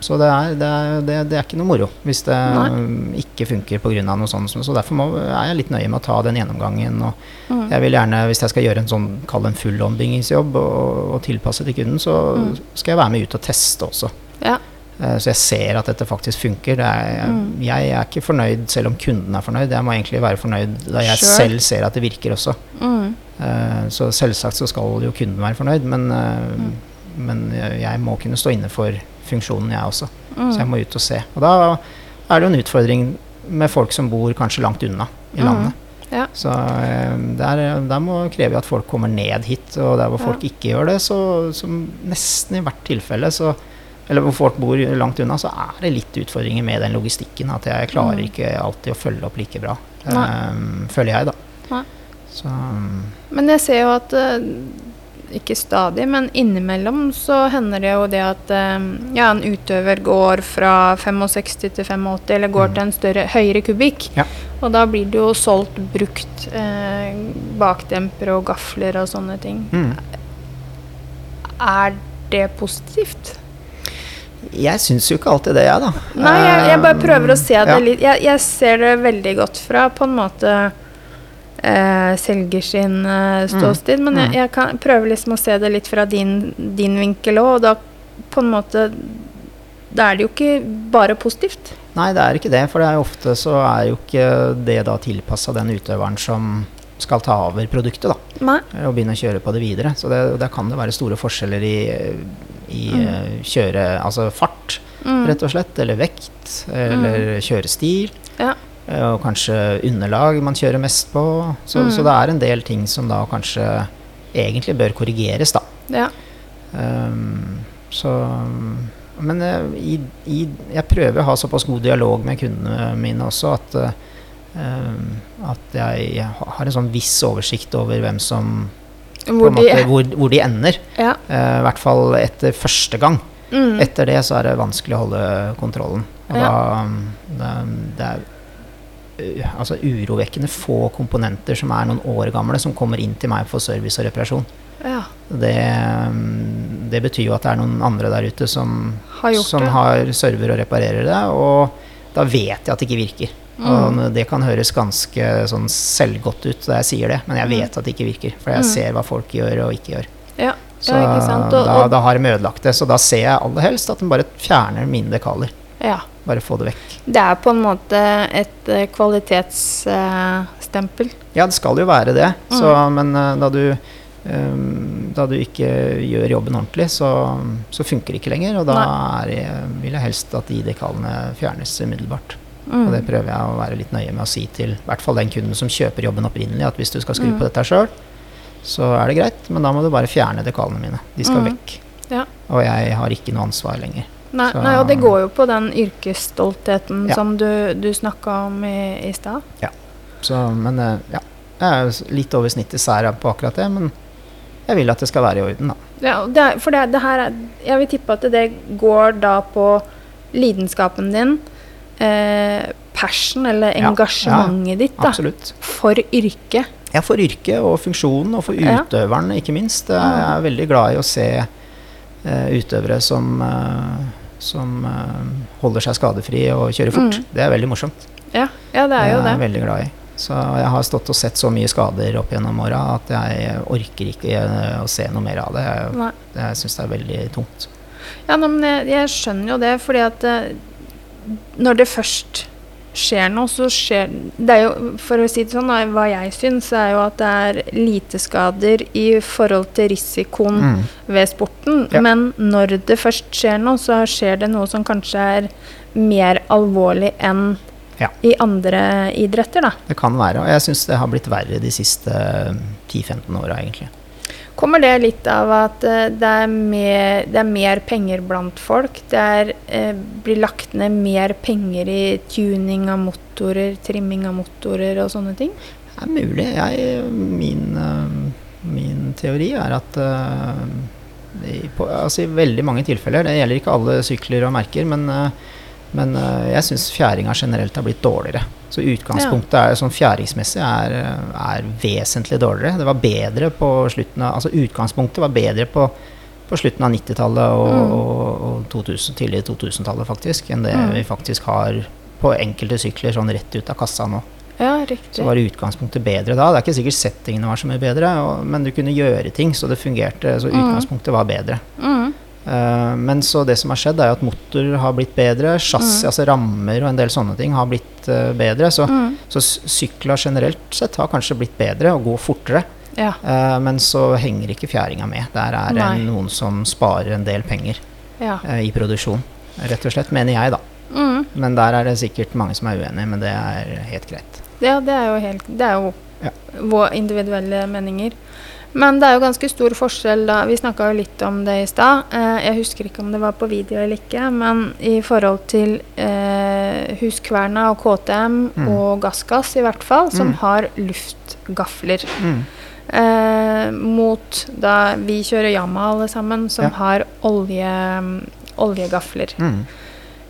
Så det er, det, er, det, det er ikke noe moro hvis det Nei. ikke funker pga. noe sånt. Så derfor må, er jeg litt nøye med å ta den gjennomgangen. Og Mm. jeg vil gjerne, hvis jeg skal gjøre en sånn, kall en full ombyggingsjobb og, og tilpasse til kunden, så Mm. skal jeg være med ut og teste også. Ja. Eh, Så jeg ser at dette faktisk funker. Det er, Mm. Jeg er ikke fornøyd selv om kunden er fornøyd. Jeg må egentlig være fornøyd da jeg Selv. selv ser at det virker også. Mm. Eh, Så selvsagt så skal jo kunden være fornøyd, men, eh, Mm. men jeg jeg må kunne stå inne for funksjonen, jeg også. Mm. Så jeg må ut og se. Og da er det jo en utfordring med folk som bor kanskje langt unna i Mm. landet. Ja. Så eh, der, der må kreve at folk kommer ned hit, og der hvor Ja. folk ikke gjør det, så så nesten i hvert tilfelle så eller hvor folk bor langt unna, så er det litt utfordringer med den logistikken. At jeg klarer Mm. ikke alltid å følge opp like bra. Eh, føler jeg, da. Så um. Men jeg ser jo at eh, ikke stadig, men innimellom så hender det jo det at eh, ja, en utøver går fra 65 til 85, eller går Mm. til en større, høyere kubikk. Ja. Og da blir det jo solgt brukt eh, bakdempere og gafler og sånne ting. mm. Er det positivt? Jeg syns jo ikke alltid det, jeg, da. Nei, jeg, jeg bare prøver å se det ja. litt jeg, jeg ser det veldig godt fra på en måte eh, selger sin eh, ståsted, men jeg, mm. jeg kan prøve liksom å se det litt fra din, din vinkel òg, og da på en måte Da er det jo ikke bare positivt. Nei, det er ikke det. For det er jo ofte så er jo ikke det da tilpassa den utøveren som skal ta over produktet, da. Nei. Og begynne å kjøre på det videre. Så det, der kan det være store forskjeller i, i Mm. eh, kjøre Altså fart, Mm. rett og slett. Eller vekt. Eller kjørestil. Ja. Eh, Og kanskje underlag man kjører mest på. Så, Mm. så det er en del ting som da kanskje egentlig bør korrigeres, da. Ja. Um, så Men eh, i, i, jeg prøver å ha såpass god dialog med kundene mine også at, um, at jeg ha- har en sånn viss oversikt over hvem som Hvor en de måte, hvor, hvor de ender. Ja. Uh, I hvert fall etter første gang. Mm. Etter det så er det vanskelig å holde kontrollen. Og Ja. da um, det, det er altså urovekkende få komponenter som er noen år gamle, som kommer inn til meg for service og reparasjon. ja. Det, um, det betyr jo at det er noen andre der ute som, Har som har server og reparerer det, og da vet jeg at det ikke virker. Og Mm. det kan høres ganske sånn selvgodt ut da jeg sier det, men jeg vet at det ikke virker. For jeg Mm. ser hva folk gjør og ikke gjør. Ja. Så ja. Og, da, da har de ødelagt det. Så da ser jeg aller helst at de bare fjerner mine dekaler. ja. Bare få det vekk. Det er på en måte et eh, kvalitetsstempel. Ja, det skal jo være det. Så, Mm. men eh, da du um, da du ikke gjør jobben ordentlig, så, så funker det ikke lenger. Og da er, vil jeg helst at de dekalene fjernes umiddelbart. Mm. Og det prøver jeg å være litt nøye med å si til i hvert fall den kunden som kjøper jobben opprinnelig, at hvis du skal skru Mm. på dette sjøl, så er det greit, men da må du bare fjerne dekalene mine. De skal Mm. vekk. Ja. Og jeg har ikke noe ansvar lenger. Nei, nei, og det går jo på den yrkesstoltheten Ja. som du, du snakka om i, i stad. Så, men eh, ja, jeg er litt over snittet sær på akkurat det, men jeg vil at det skal være i orden, da. Ja, det er, for det, det her er Jeg vil tippe at det går da på lidenskapen din, eh, passion eller Ja, engasjementet ditt da, Absolutt. for yrket. Ja, for yrket og funksjonen, og for Ja. ikke minst. Jeg er veldig glad i å se eh, utøvere som, eh, som eh, holder seg skadefri og kjører fort. Mm. Det er veldig morsomt. Ja, ja det er jo jeg er det. veldig glad i. Så jeg har stått og sett så mye skader opp gjennom åra at jeg orker ikke eh, å se noe mer av det. Jeg, jeg syns det er veldig tungt. Ja, men jeg, jeg skjønner jo det, fordi at eh, når det først skjer noe, så skjer det er jo, For å si det sånn, hva jeg syns, er jo at det er lite skader i forhold til risikoen Mm. ved sporten. Ja. Men når det først skjer noe, så skjer det noe som kanskje er mer alvorlig enn Ja. i andre idretter, da. Det kan være. Og jeg syns det har blitt verre de siste 10-15 åra, egentlig. Kommer det litt av at eh, det er, mer, det er mer penger blant folk? Det er, eh, blir lagt ned mer penger i tuning av motorer, trimming av motorer og sånne ting? Det er mulig. Jeg, min, øh, min teori er at uh, i, på, altså I veldig mange tilfeller, det gjelder ikke alle sykler og merker, men, uh, men uh, jeg syns fjæringa generelt har blitt dårligere. Så utgangspunktet er sånn fjæringsmessig er, er vesentlig dårligere. Det var bedre på slutten av Altså utgangspunktet var bedre på, på slutten av 90-tallet og, Mm. og, og 2000, tidlig 2000-tallet, faktisk, enn det Mm. vi faktisk har på enkelte sykler sånn rett ut av kassa nå. Ja, Så var utgangspunktet bedre da. Det er ikke sikkert settingene var så mye bedre, og, men du kunne gjøre ting, så det fungerte. Så Mm. utgangspunktet var bedre. Mm. Eh, men så det som har skjedd, er at motor har blitt bedre. Chassis, Mm. altså rammer og en del sånne ting har blitt eh, bedre. Så, Mm. så sykler generelt sett har kanskje blitt bedre og går fortere. Ja. Eh, men så henger ikke fjæringa med. Der er det Nei. noen som sparer en del penger ja. i produksjon. Rett og slett, mener jeg, da. Mm. Men der er det sikkert mange som er uenige, men det er helt greit. Ja, det er jo, helt, det er jo Ja. våre individuelle meninger. Men det er jo ganske stor forskjell da. Vi snakka jo litt om det i stad. Eh, jeg husker ikke om det var på video eller ikke, men i forhold til eh, Huskverna og KTM Mm. og Gassgass i hvert fall, som Mm. har luftgafler. Mm. Eh, mot da vi kjører Yama alle sammen, som Ja. har olje, oljegafler. Mm.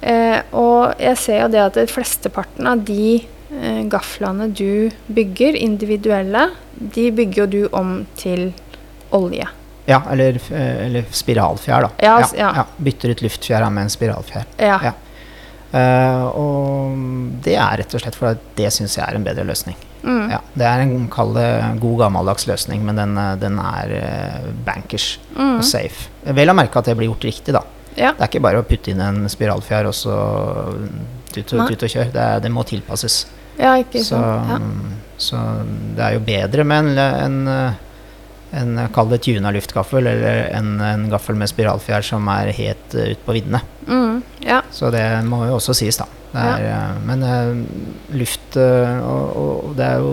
Eh, og jeg ser jo det at flesteparten av de gaflene du bygger, individuelle, de bygger jo du om til olje. Ja, eller, eh, eller spiralfjær, da. Ja, s- ja. Bytter ut luftfjæra med en spiralfjær. Ja. Ja. Eh, og det er rett og slett fordi det syns jeg er en bedre løsning. Mm. Ja, det er en kall god gammeldags løsning, men den, eh, den er eh, bankers Mm. og safe. Vel å merke at det blir gjort riktig, da. ja. Det er ikke bare å putte inn en spiralfjær og så tut tut og kjør. Det, det må tilpasses. Ja, ikke Så, sant. Ja. så det er jo bedre med en, en, eh, kall det tuna luftgaffel, eller en, en gaffel med spiralfjær som er helt uh, ut på viddene. Mm. ja. Så det må jo også sies, da. Er, ja. Men uh, luft uh, og, og det er jo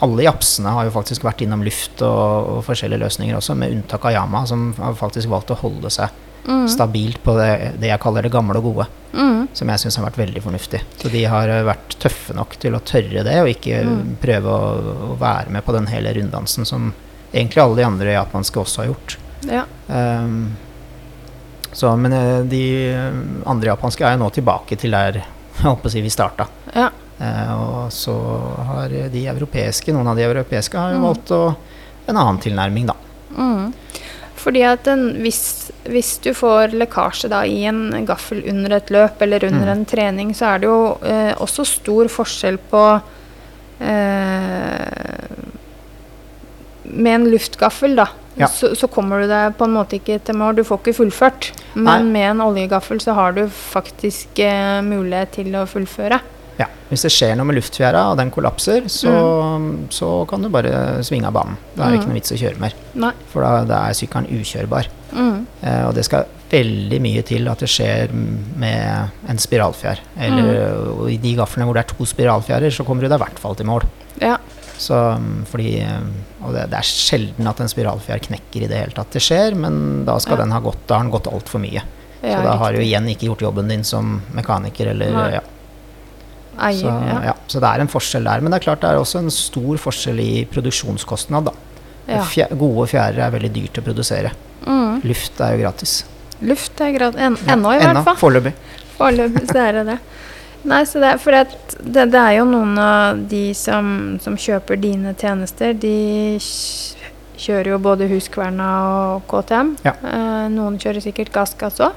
Alle japsene har jo faktisk vært innom luft og, og forskjellige løsninger også, med unntak av Yama, som har faktisk valgt å holde seg Mm. stabilt på det, det jeg kaller det gamle og gode. Mm. Som jeg syns har vært veldig fornuftig. Så de har eh, vært tøffe nok til å tørre det, og ikke Mm. prøve å, å være med på den hele runddansen som egentlig alle de andre japanske også har gjort. ja. Um, så, men eh, de eh, andre japanske er jo nå tilbake til der jeg holdt på å si vi starta. Ja. Uh, og så har de europeiske, noen av de europeiske har jo Mm. valgt å, en annen tilnærming, da. Mm. Fordi at en, hvis, hvis du får lekkasje da i en gaffel under et løp eller under Mm. en trening, så er det jo eh, også stor forskjell på eh, Med en luftgaffel, da, Ja. så, så kommer du deg på en måte ikke til mål. Du får ikke fullført. Men Nei. med en oljegaffel så har du faktisk eh, mulighet til å fullføre. Ja, Hvis det skjer noe med luftfjæra, og den kollapser, så, så kan du bare svinge av banen. Da er det Mm. ikke noe vits å kjøre mer. Nei. For da, da er sykkelen ukjørbar. Mm. Eh, og det skal veldig mye til at det skjer med en spiralfjær. Eller mm. i de gaflene hvor det er to spiralfjærer, så kommer du deg i hvert fall til mål. Ja. Så, mm, fordi, eh, og det, det er sjelden at en spiralfjær knekker i det hele tatt. Det skjer, men da skal Ja. den ha gått, da har den gått altfor mye. ja så da har du igjen ikke gjort jobben din som mekaniker eller Nei. ja. Eier, Så, ja. ja, så det er en forskjell der. Men det er klart det er også en stor forskjell i produksjonskostnad. Da. Ja. Fje, gode fjærer er veldig dyrt å produsere. Mm. Luft er jo gratis. Luft er gratis. En, ennå, i hvert fall. Foreløpig. Foreløpig så er det det. Nei, så det, for det, det, det er jo noen av de som, som kjøper dine tjenester, de kjører jo både Huskverna og KTM. Ja. Eh, noen kjører sikkert gassgass òg.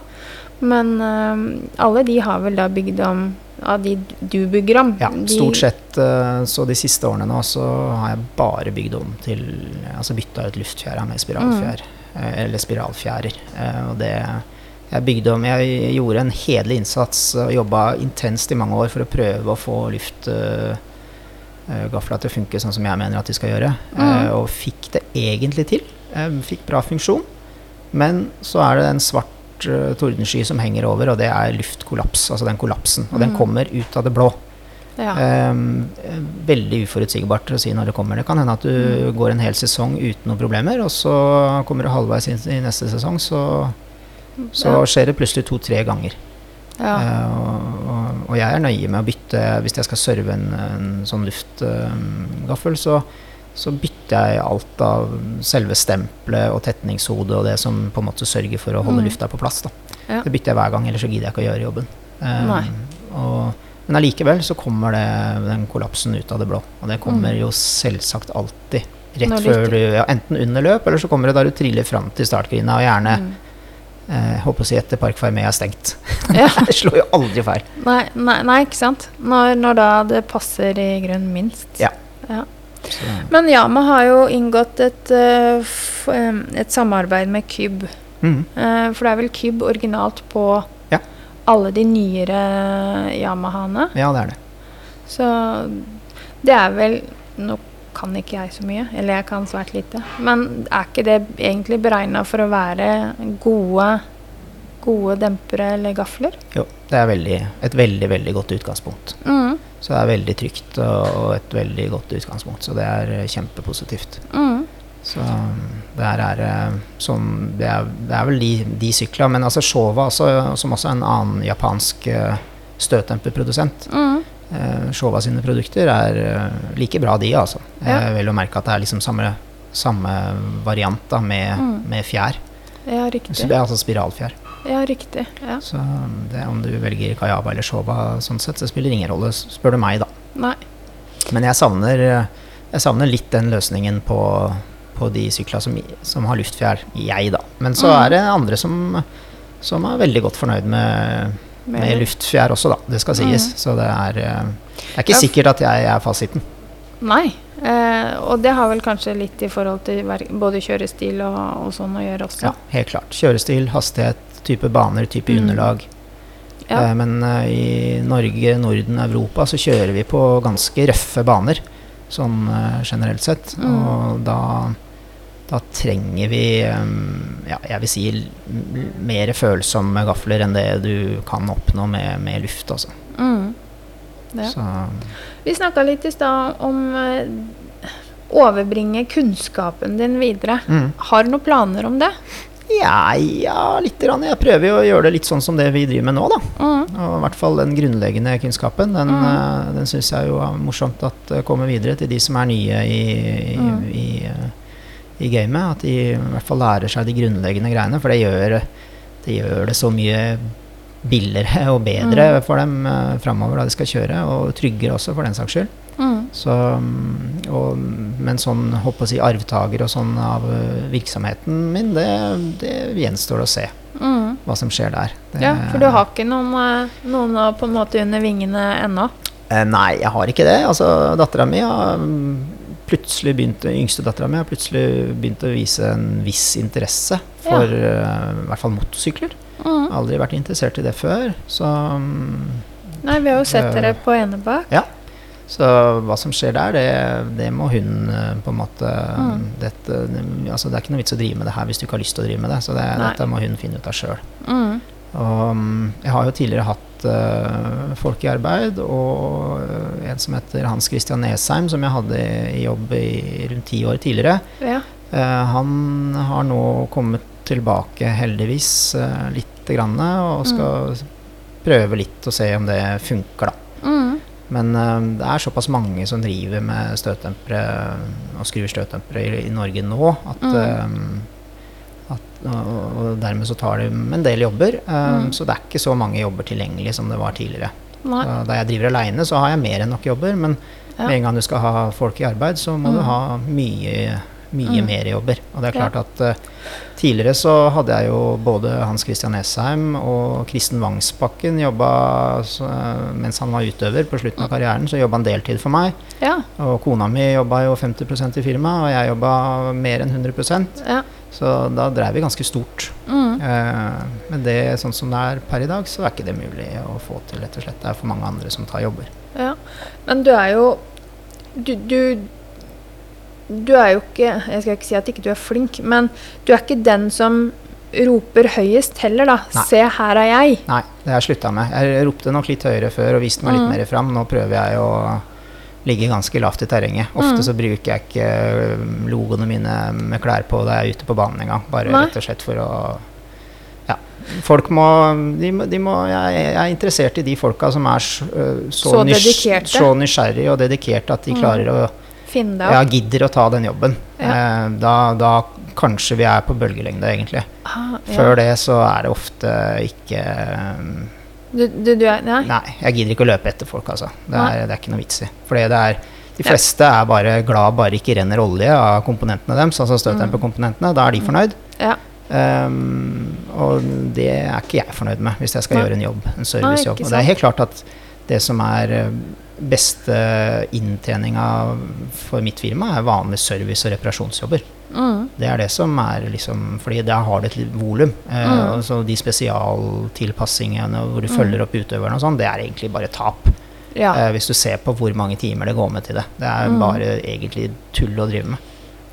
Men eh, alle de har vel da bygd om av de du bygger om. Ja, stort sett. eh, Så de siste årene nå så har jeg bare bygd om til Altså bytta ut luftfjæra med spiralfjær. Mm. eh, Eller spiralfjærer. Eh, Og det jeg bygde om Jeg gjorde en hederlig innsats og jobba intenst i mange år for å prøve å få luftgafla til å funke sånn som jeg mener at de skal gjøre. Mm. og fikk det egentlig til. Fikk bra funksjon. Men så er det en svart uh, tordensky som henger over, og det er luftkollaps. Altså den kollapsen. Og den Mm. kommer ut av det blå. Ja. Um, veldig uforutsigbart å si når det kommer. Det kan hende at du Mm. går en hel sesong uten noen problemer, og så kommer du halvveis inn i neste sesong, så, så Ja. skjer det plutselig to-tre ganger. ja. Uh, og, og, jeg er nøye med å bytte Hvis jeg skal serve en, en sånn luftgaffel, så, så bytter jeg alt av selve stempelet og tetningshodet og det som på en måte sørger for å holde Mm. lufta på plass. Ja. Det bytter jeg hver gang, ellers så gidder jeg ikke å gjøre jobben. Um, og, men allikevel så kommer det, den kollapsen ut av det blå. Og det kommer Mm. jo selvsagt alltid rett før du ja, Enten under løp, eller så kommer det da du triller fram til startgrina, og gjerne Mm. eh, håper å si etter Park Fermé er stengt. Ja. det slår jo aldri feil. Nei, nei, nei, ikke sant. Når, når da det passer i grunnen minst. Ja. Ja. Så, Men Yama har jo inngått et, eh, et samarbeid med Kyb. mm, Eh, for det er vel Kyb originalt på Ja. alle de nyere Yamahaene. ja, det er det. Så det er vel Nå kan ikke jeg så mye, eller jeg kan svært lite. Men er ikke det egentlig beregna for å være gode, gode dempere eller gafler? Jo, det er veldig, et veldig, veldig godt utgangspunkt. Mm. Så det er veldig trygt og, et veldig godt utgangspunkt. Så det er eh, kjempepositivt. Mm. Så um, det her er eh, sånn Det er, det er vel de, de sykla. Men altså Showa, altså, som også er en annen japansk eh, støtdemperprodusent Mm. eh, Showa sine produkter er like bra, de, altså. Ja. Vil jo merke at det er liksom samme, samme variant da, med, Mm. med fjær. Ja, Så det er altså spiralfjær. Ja, riktig. Ja. Så um, det, om du velger Kayaba eller Shoba, sånn sett, så spiller ingen rolle, spør du meg, da. Nei. Men jeg savner, jeg savner litt den løsningen på, på de sykla som, som har luftfjær, jeg, da. Men så Mm. er det andre som, som er veldig godt fornøyd med, med Mer- luftfjær også, da. Det skal sies. Mm. Så det er, eh, det er ikke Ja, sikkert at jeg er fasiten. Nei. Eh, og det har vel kanskje litt i forhold til både kjørestil og, og sånn å gjøre også. Ja, helt klart. Kjørestil, hastighet, type baner, type Mm. underlag. Ja. Uh, men uh, i Norge, Norden, Europa så kjører vi på ganske røffe baner, sånn eh, generelt sett. Mm. Og da, da trenger vi um, ja, jeg vil si mer følsomme gafler enn det du kan oppnå med, med luft, altså. Mm. Vi snakka litt i stad om overbringe kunnskapen din videre. mm. Har du noen planer om det? Ja, ja, litt. grann. Jeg prøver jo å gjøre det litt sånn som det vi driver med nå, da. Mm. Og i hvert fall den grunnleggende kunnskapen. Den, Mm. eh, den syns jeg jo er morsomt at eh, kommer videre til de som er nye i, i, Mm. i, i gamet. At de i hvert fall lærer seg de grunnleggende greiene. For det gjør det, gjør det så mye billigere og bedre Mm. for dem uh, framover da de skal kjøre. Og tryggere også, for den saks skyld. Mm. Så, mm, og, men sånn håper å si arvtaker og sånn av eh, virksomheten min, det, det gjenstår å se Mm. hva som skjer der. Det, Ja, for du har ikke noen, eh, noen på en måte under vingene ennå? Eh, nei, jeg har ikke det. Altså, dattera mi har mm, plutselig begynt Yngste dattera mi har plutselig begynt å vise en viss interesse for eh, i hvert fall motorsykler. Mm. Aldri vært interessert i det før. Så, mm, Nei, vi har jo sett Det- dere på Enebakk. Så hva som skjer der, det, det må hun eh, på en måte Mm. dette, altså, Det er ikke noe vits å drive med det her hvis du ikke har lyst til å drive med det. Så det, dette må hun finne ut av sjøl. Mm. Og mm, jeg har jo tidligere hatt uh, folk i arbeid, og en som heter Hans Christian Nesheim, som jeg hadde i jobb i rundt ti år tidligere. Ja. uh, han har nå kommet tilbake, heldigvis, uh, lite grann, og skal prøve litt og se om det funker, da. Mm. Men eh, det er såpass mange som driver med støtdempere og skrur støtdempere i, i Norge nå, at, Mm. eh, at og, og dermed så tar det en del jobber. eh, Mm. Så det er ikke så mange jobber tilgjengelig som det var tidligere. Da jeg driver aleine, så har jeg mer enn nok jobber, men Ja. med en gang du skal ha folk i arbeid, så må du Mm. ha mye, mye Mm. mer jobber. Og det er klart at tidligere så hadde jeg jo både Hans Christian Nesheim og Kristen Vangsbakken jobba mens han var utøver på slutten av karrieren, så jobba han deltid for meg. Ja. Og kona mi jobba jo 50% i firmaet, og jeg jobba mer enn 100 ja. Så da drev vi ganske stort. Mm. Eh, men det, sånn som det er per i dag, så er ikke det mulig å få til, rett og slett. Det er for mange andre som tar jobber. Ja. Men du er jo du, du Du er jo ikke Jeg skal ikke si at ikke du er flink, men du er ikke den som roper høyest heller, da. Nei. Se, her er jeg. Nei, det har jeg slutta med. Jeg ropte nok litt høyere før og viste meg litt Mm. mer fram. Nå prøver jeg å ligge ganske lavt i terrenget. Ofte Mm. så bruker jeg ikke logoene mine med klær på da jeg er ute på banen engang. Bare Nei. rett og slett for å Ja. Folk må De må, de må jeg, jeg er interessert i de folka som er så, så, Så nys, så nysgjerrige og dedikerte at de Mm. klarer å Finne deg Ja, gidder å ta den jobben. Ja. Eh, da, da kanskje vi er på bølgelengde, egentlig. Ah, ja. Før det så er det ofte ikke Du, du, du er Nei. Nei, jeg gidder ikke å løpe etter folk, altså. Det er, det er ikke noe vits i. Fordi det er De fleste er bare glad bare ikke renner olje av komponentene deres, altså Mm. støtdemperkomponentene. Da er de fornøyd. Ja. Um, og det er ikke jeg fornøyd med hvis jeg skal Nei. gjøre en jobb, en servicejobb. Nei, Og det er helt klart at det som er eh, beste inntjeninga for mitt firma, er vanlige service- og reparasjonsjobber. Mm. Det er det som er liksom Fordi der har du et volum. Eh, Mm. og så de spesialtilpassingene hvor du Mm. følger opp utøverne og sånn, det er egentlig bare tap. Ja. Eh, hvis du ser på hvor mange timer det går med til det. Det er Mm. bare egentlig tull å drive med.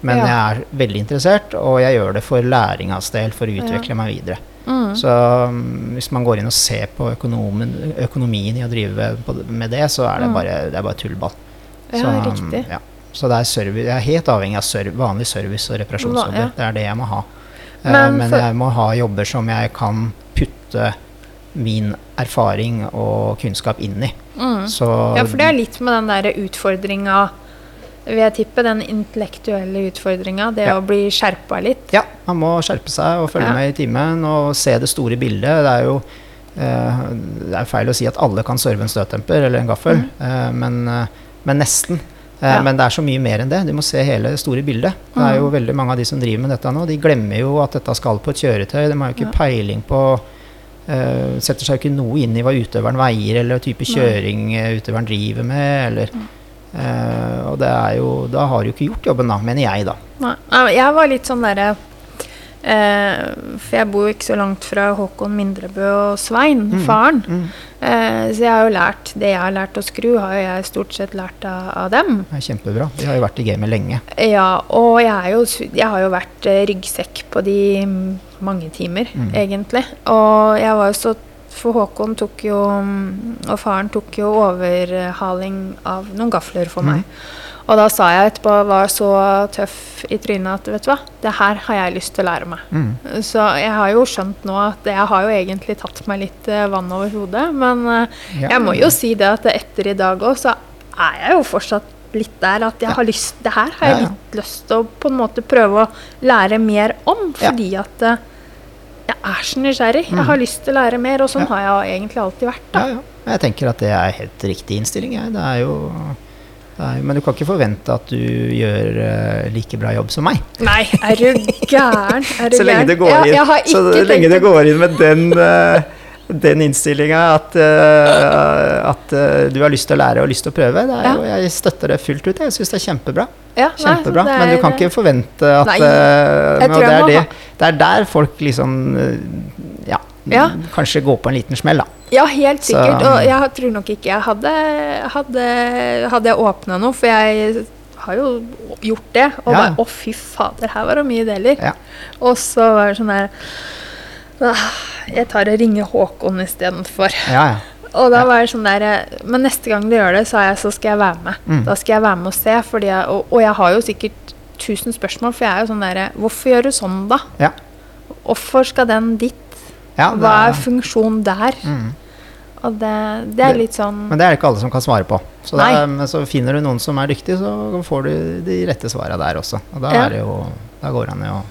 Men Ja. jeg er veldig interessert, og jeg gjør det for læringas del, for å Ja. utvikle meg videre. Mm. Så um, hvis man går inn og ser på økonomen, økonomien i å drive med det, så er det Mm. bare, det er bare tullball. ja, så, um, riktig. Ja. Så det er service, jeg er helt avhengig av serv, vanlig service og reparasjonsjobber. Ja. Det er det jeg må ha. Men, Men Men, jeg må ha jobber som jeg kan putte min erfaring og kunnskap inn i. Mm. Så Ja, for det er litt med den der utfordringa vil jeg tippe. Den intellektuelle utfordringa. Det Ja. å bli skjerpa litt. Ja, man må skjerpe seg og følge Ja. med i timen og se det store bildet. Det er jo eh, det er feil å si at alle kan serve en støttemper eller en gaffel, eh, men, eh, men nesten. Eh, Ja. Men det er så mye mer enn det. Du må se hele det store bildet. Det er jo Mm. veldig mange av de som driver med dette nå, de glemmer jo at dette skal på et kjøretøy. De har jo ikke peiling på eh, Setter seg jo ikke noe inn i hva utøveren veier, eller type kjøring utøveren driver med, eller eh, Og det er jo Da har du ikke gjort jobben, da, mener jeg, da. Nei. Jeg var litt sånn derre uh, For jeg bor jo ikke så langt fra Håkon Mindrebø og Svein, Mm. faren. Mm. Uh, så jeg har jo lært det jeg har lært å skru, har jo jeg stort sett lært av, av dem. Det er kjempebra. De har jo vært i gamet lenge. Ja, og jeg, er jo, jeg har jo vært ryggsekk på de mm, mange timer, Mm. egentlig. Og jeg var jo så For Håkon tok jo mm, Og faren tok jo overhaling av noen gafler for Mm. meg. Og da sa jeg etterpå, var så tøff i trynet at vet du hva, det her har jeg lyst til å lære meg. Mm. Så jeg har jo skjønt nå at jeg har jo egentlig tatt meg litt eh, vann over hodet. Men eh, Ja. jeg må jo si det at etter i dag òg, så er jeg jo fortsatt litt der at jeg Ja. har lyst Det her har jeg Ja, litt lyst til å på en måte prøve å lære mer om, fordi at eh, jeg er så nysgjerrig. Jeg Mm. har lyst til å lære mer, og sånn Ja. har jeg egentlig alltid vært. Ja, ja. Jeg tenker at det er helt riktig innstilling. Jeg. Det er jo, det er, men du kan ikke forvente at du gjør uh, like bra jobb som meg. Nei, er du gæren? Er du Så lenge det går inn, så lenge det går inn med den, uh, den innstillinga at, uh, at uh, du har lyst til å lære og lyst til å prøve, det er jo, jeg støtter det fullt ut. Jeg syns det er kjempebra. Ja, nei, så Kjempebra. det Men du er- kan ikke forvente at Nei, tror det, er det, det er der folk liksom ja, Ja. kanskje går på en liten smell, da. Ja, helt Så- sikkert. Og jeg tror nok ikke jeg hadde Hadde, hadde jeg åpna noe, for jeg har jo gjort det. Og Ja. bare Å, fy fader, her var det mye deler. Ja. Og så var det sånn der «Ah, Jeg tar og ringer Håkon istedenfor. Ja, ja. Og da var det sånn der Men neste gang du gjør det, sa jeg, så skal jeg være med. Mm. Da skal jeg være med og se. Jeg, og, og jeg har jo sikkert tusen spørsmål, for jeg er jo sånn derre Hvorfor gjør du sånn, da? Ja. Hvorfor skal den dit? ja Hva er- er funksjonen der? mm. Og det, det er litt sånn Men det er det ikke alle som kan svare på. Så, da, så finner du noen som er dyktig, så får du de rette svara der også. Og da, Ja. er det jo, da går det an å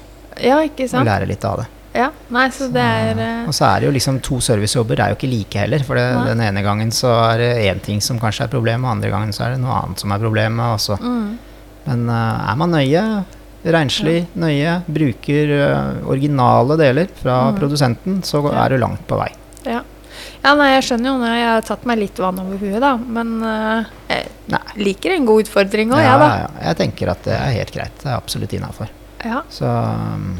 Ja, ikke sant? lære litt av det. Ja, nei, så det er eh, Og så er det jo liksom to servicejobber er jo ikke like heller. For det, den ene gangen så er det én ting som kanskje er problemet, og andre gangen så er det noe annet som er problemet. Også. mm, Men uh, er man nøye, renslig, nøye, bruker uh, originale deler fra Mm. produsenten, så Ja. er du langt på vei. ja. ja, nei, jeg skjønner jo når jeg har tatt meg litt vann over huet, da. Men jeg Nei. liker en god utfordring òg, ja, jeg, da. ja, jeg tenker at det er helt greit. Det er absolutt innafor. Ja. Så um,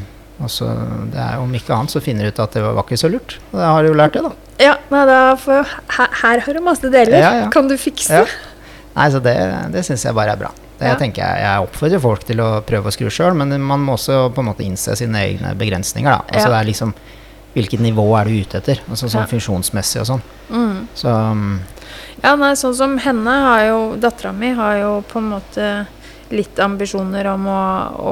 så, det er Om ikke annet så finner du ut at det var ikke så lurt. Og da har du jo lært det, da. Ja, nei, da får, her, her har du masse deler. Ja, ja. Kan du fikse? Ja. Nei, så det, det syns jeg bare er bra. Det Ja. tenker Jeg jeg oppfordrer folk til å prøve å skru sjøl, men man må også på en måte innse sine egne begrensninger. da. Altså det er liksom Hvilket nivå er du ute etter? Altså sånn funksjonsmessig og sånn. Mm. Så um, Ja, nei, sånn som henne har jo Dattera mi har jo på en måte litt ambisjoner om å, å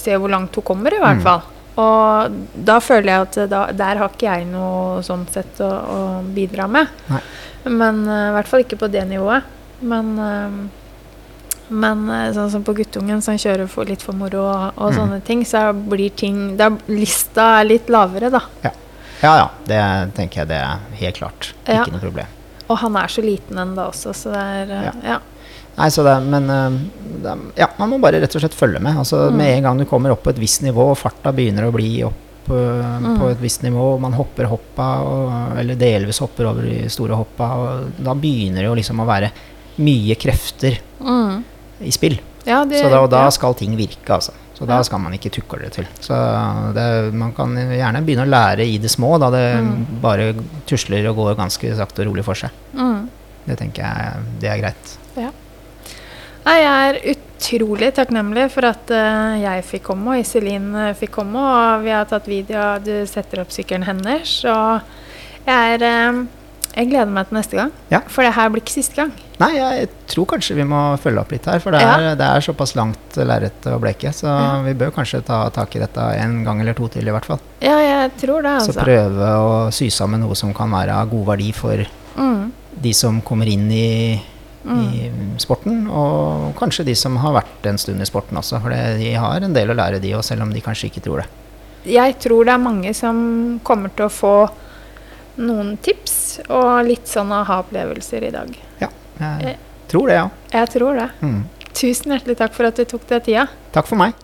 se hvor langt hun kommer, i hvert Mm. fall. Og da føler jeg at da, der har ikke jeg noe sånn sett å, å bidra med. Nei. Men eh, i hvert fall ikke på det nivået. Men, uh, men uh, sånn som på guttungen som kjører for, litt for moro og, og Mm. sånne ting, så blir ting da, Lista er litt lavere, da. ja ja, det tenker jeg det er helt klart. Ja. Ikke noe problem. Og han er så liten ennå også, så det er eh, Ja. ja. Nei, så det, men um, det, ja, man må bare rett og slett følge med. Altså, Mm. Med en gang du kommer opp på et visst nivå, og farta begynner å bli opp uh, Mm. på et visst nivå, og man hopper hoppa, og, eller delvis hopper over de store hoppa, og da begynner det jo liksom å være mye krefter Mm. i spill. Ja, det, Så da, og da ja. skal ting virke, altså. Så da skal man ikke tukle det til. Så det, man kan gjerne begynne å lære i det små, da det Mm. bare tusler og går ganske sakte og rolig for seg. Mm. Det tenker jeg det er greit. Nei, jeg er utrolig takknemlig for at eh, jeg fikk komme, og Iselin eh, fikk komme. Og vi har tatt video av du setter opp sykkelen hennes. Og jeg er eh, Jeg gleder meg til neste gang. Ja. For det her blir ikke siste gang. Nei, jeg tror kanskje vi må følge opp litt her, for det Ja. er, det er såpass langt lerret å bleke. Så Ja. vi bør kanskje ta tak i dette en gang eller to til, i hvert fall. Ja, jeg tror det, Så altså. prøve å sy sammen noe som kan være av god verdi for Mm. de som kommer inn i, Mm. i sporten, og kanskje de som har vært en stund i sporten også. For de har en del å lære, de òg, selv om de kanskje ikke tror det. Jeg tror det er mange som kommer til å få noen tips og litt sånn aha-opplevelser i dag. Ja, jeg Eh. tror det, ja. Jeg tror det. Mm. Tusen hjertelig takk for at du tok deg tida. Takk for meg.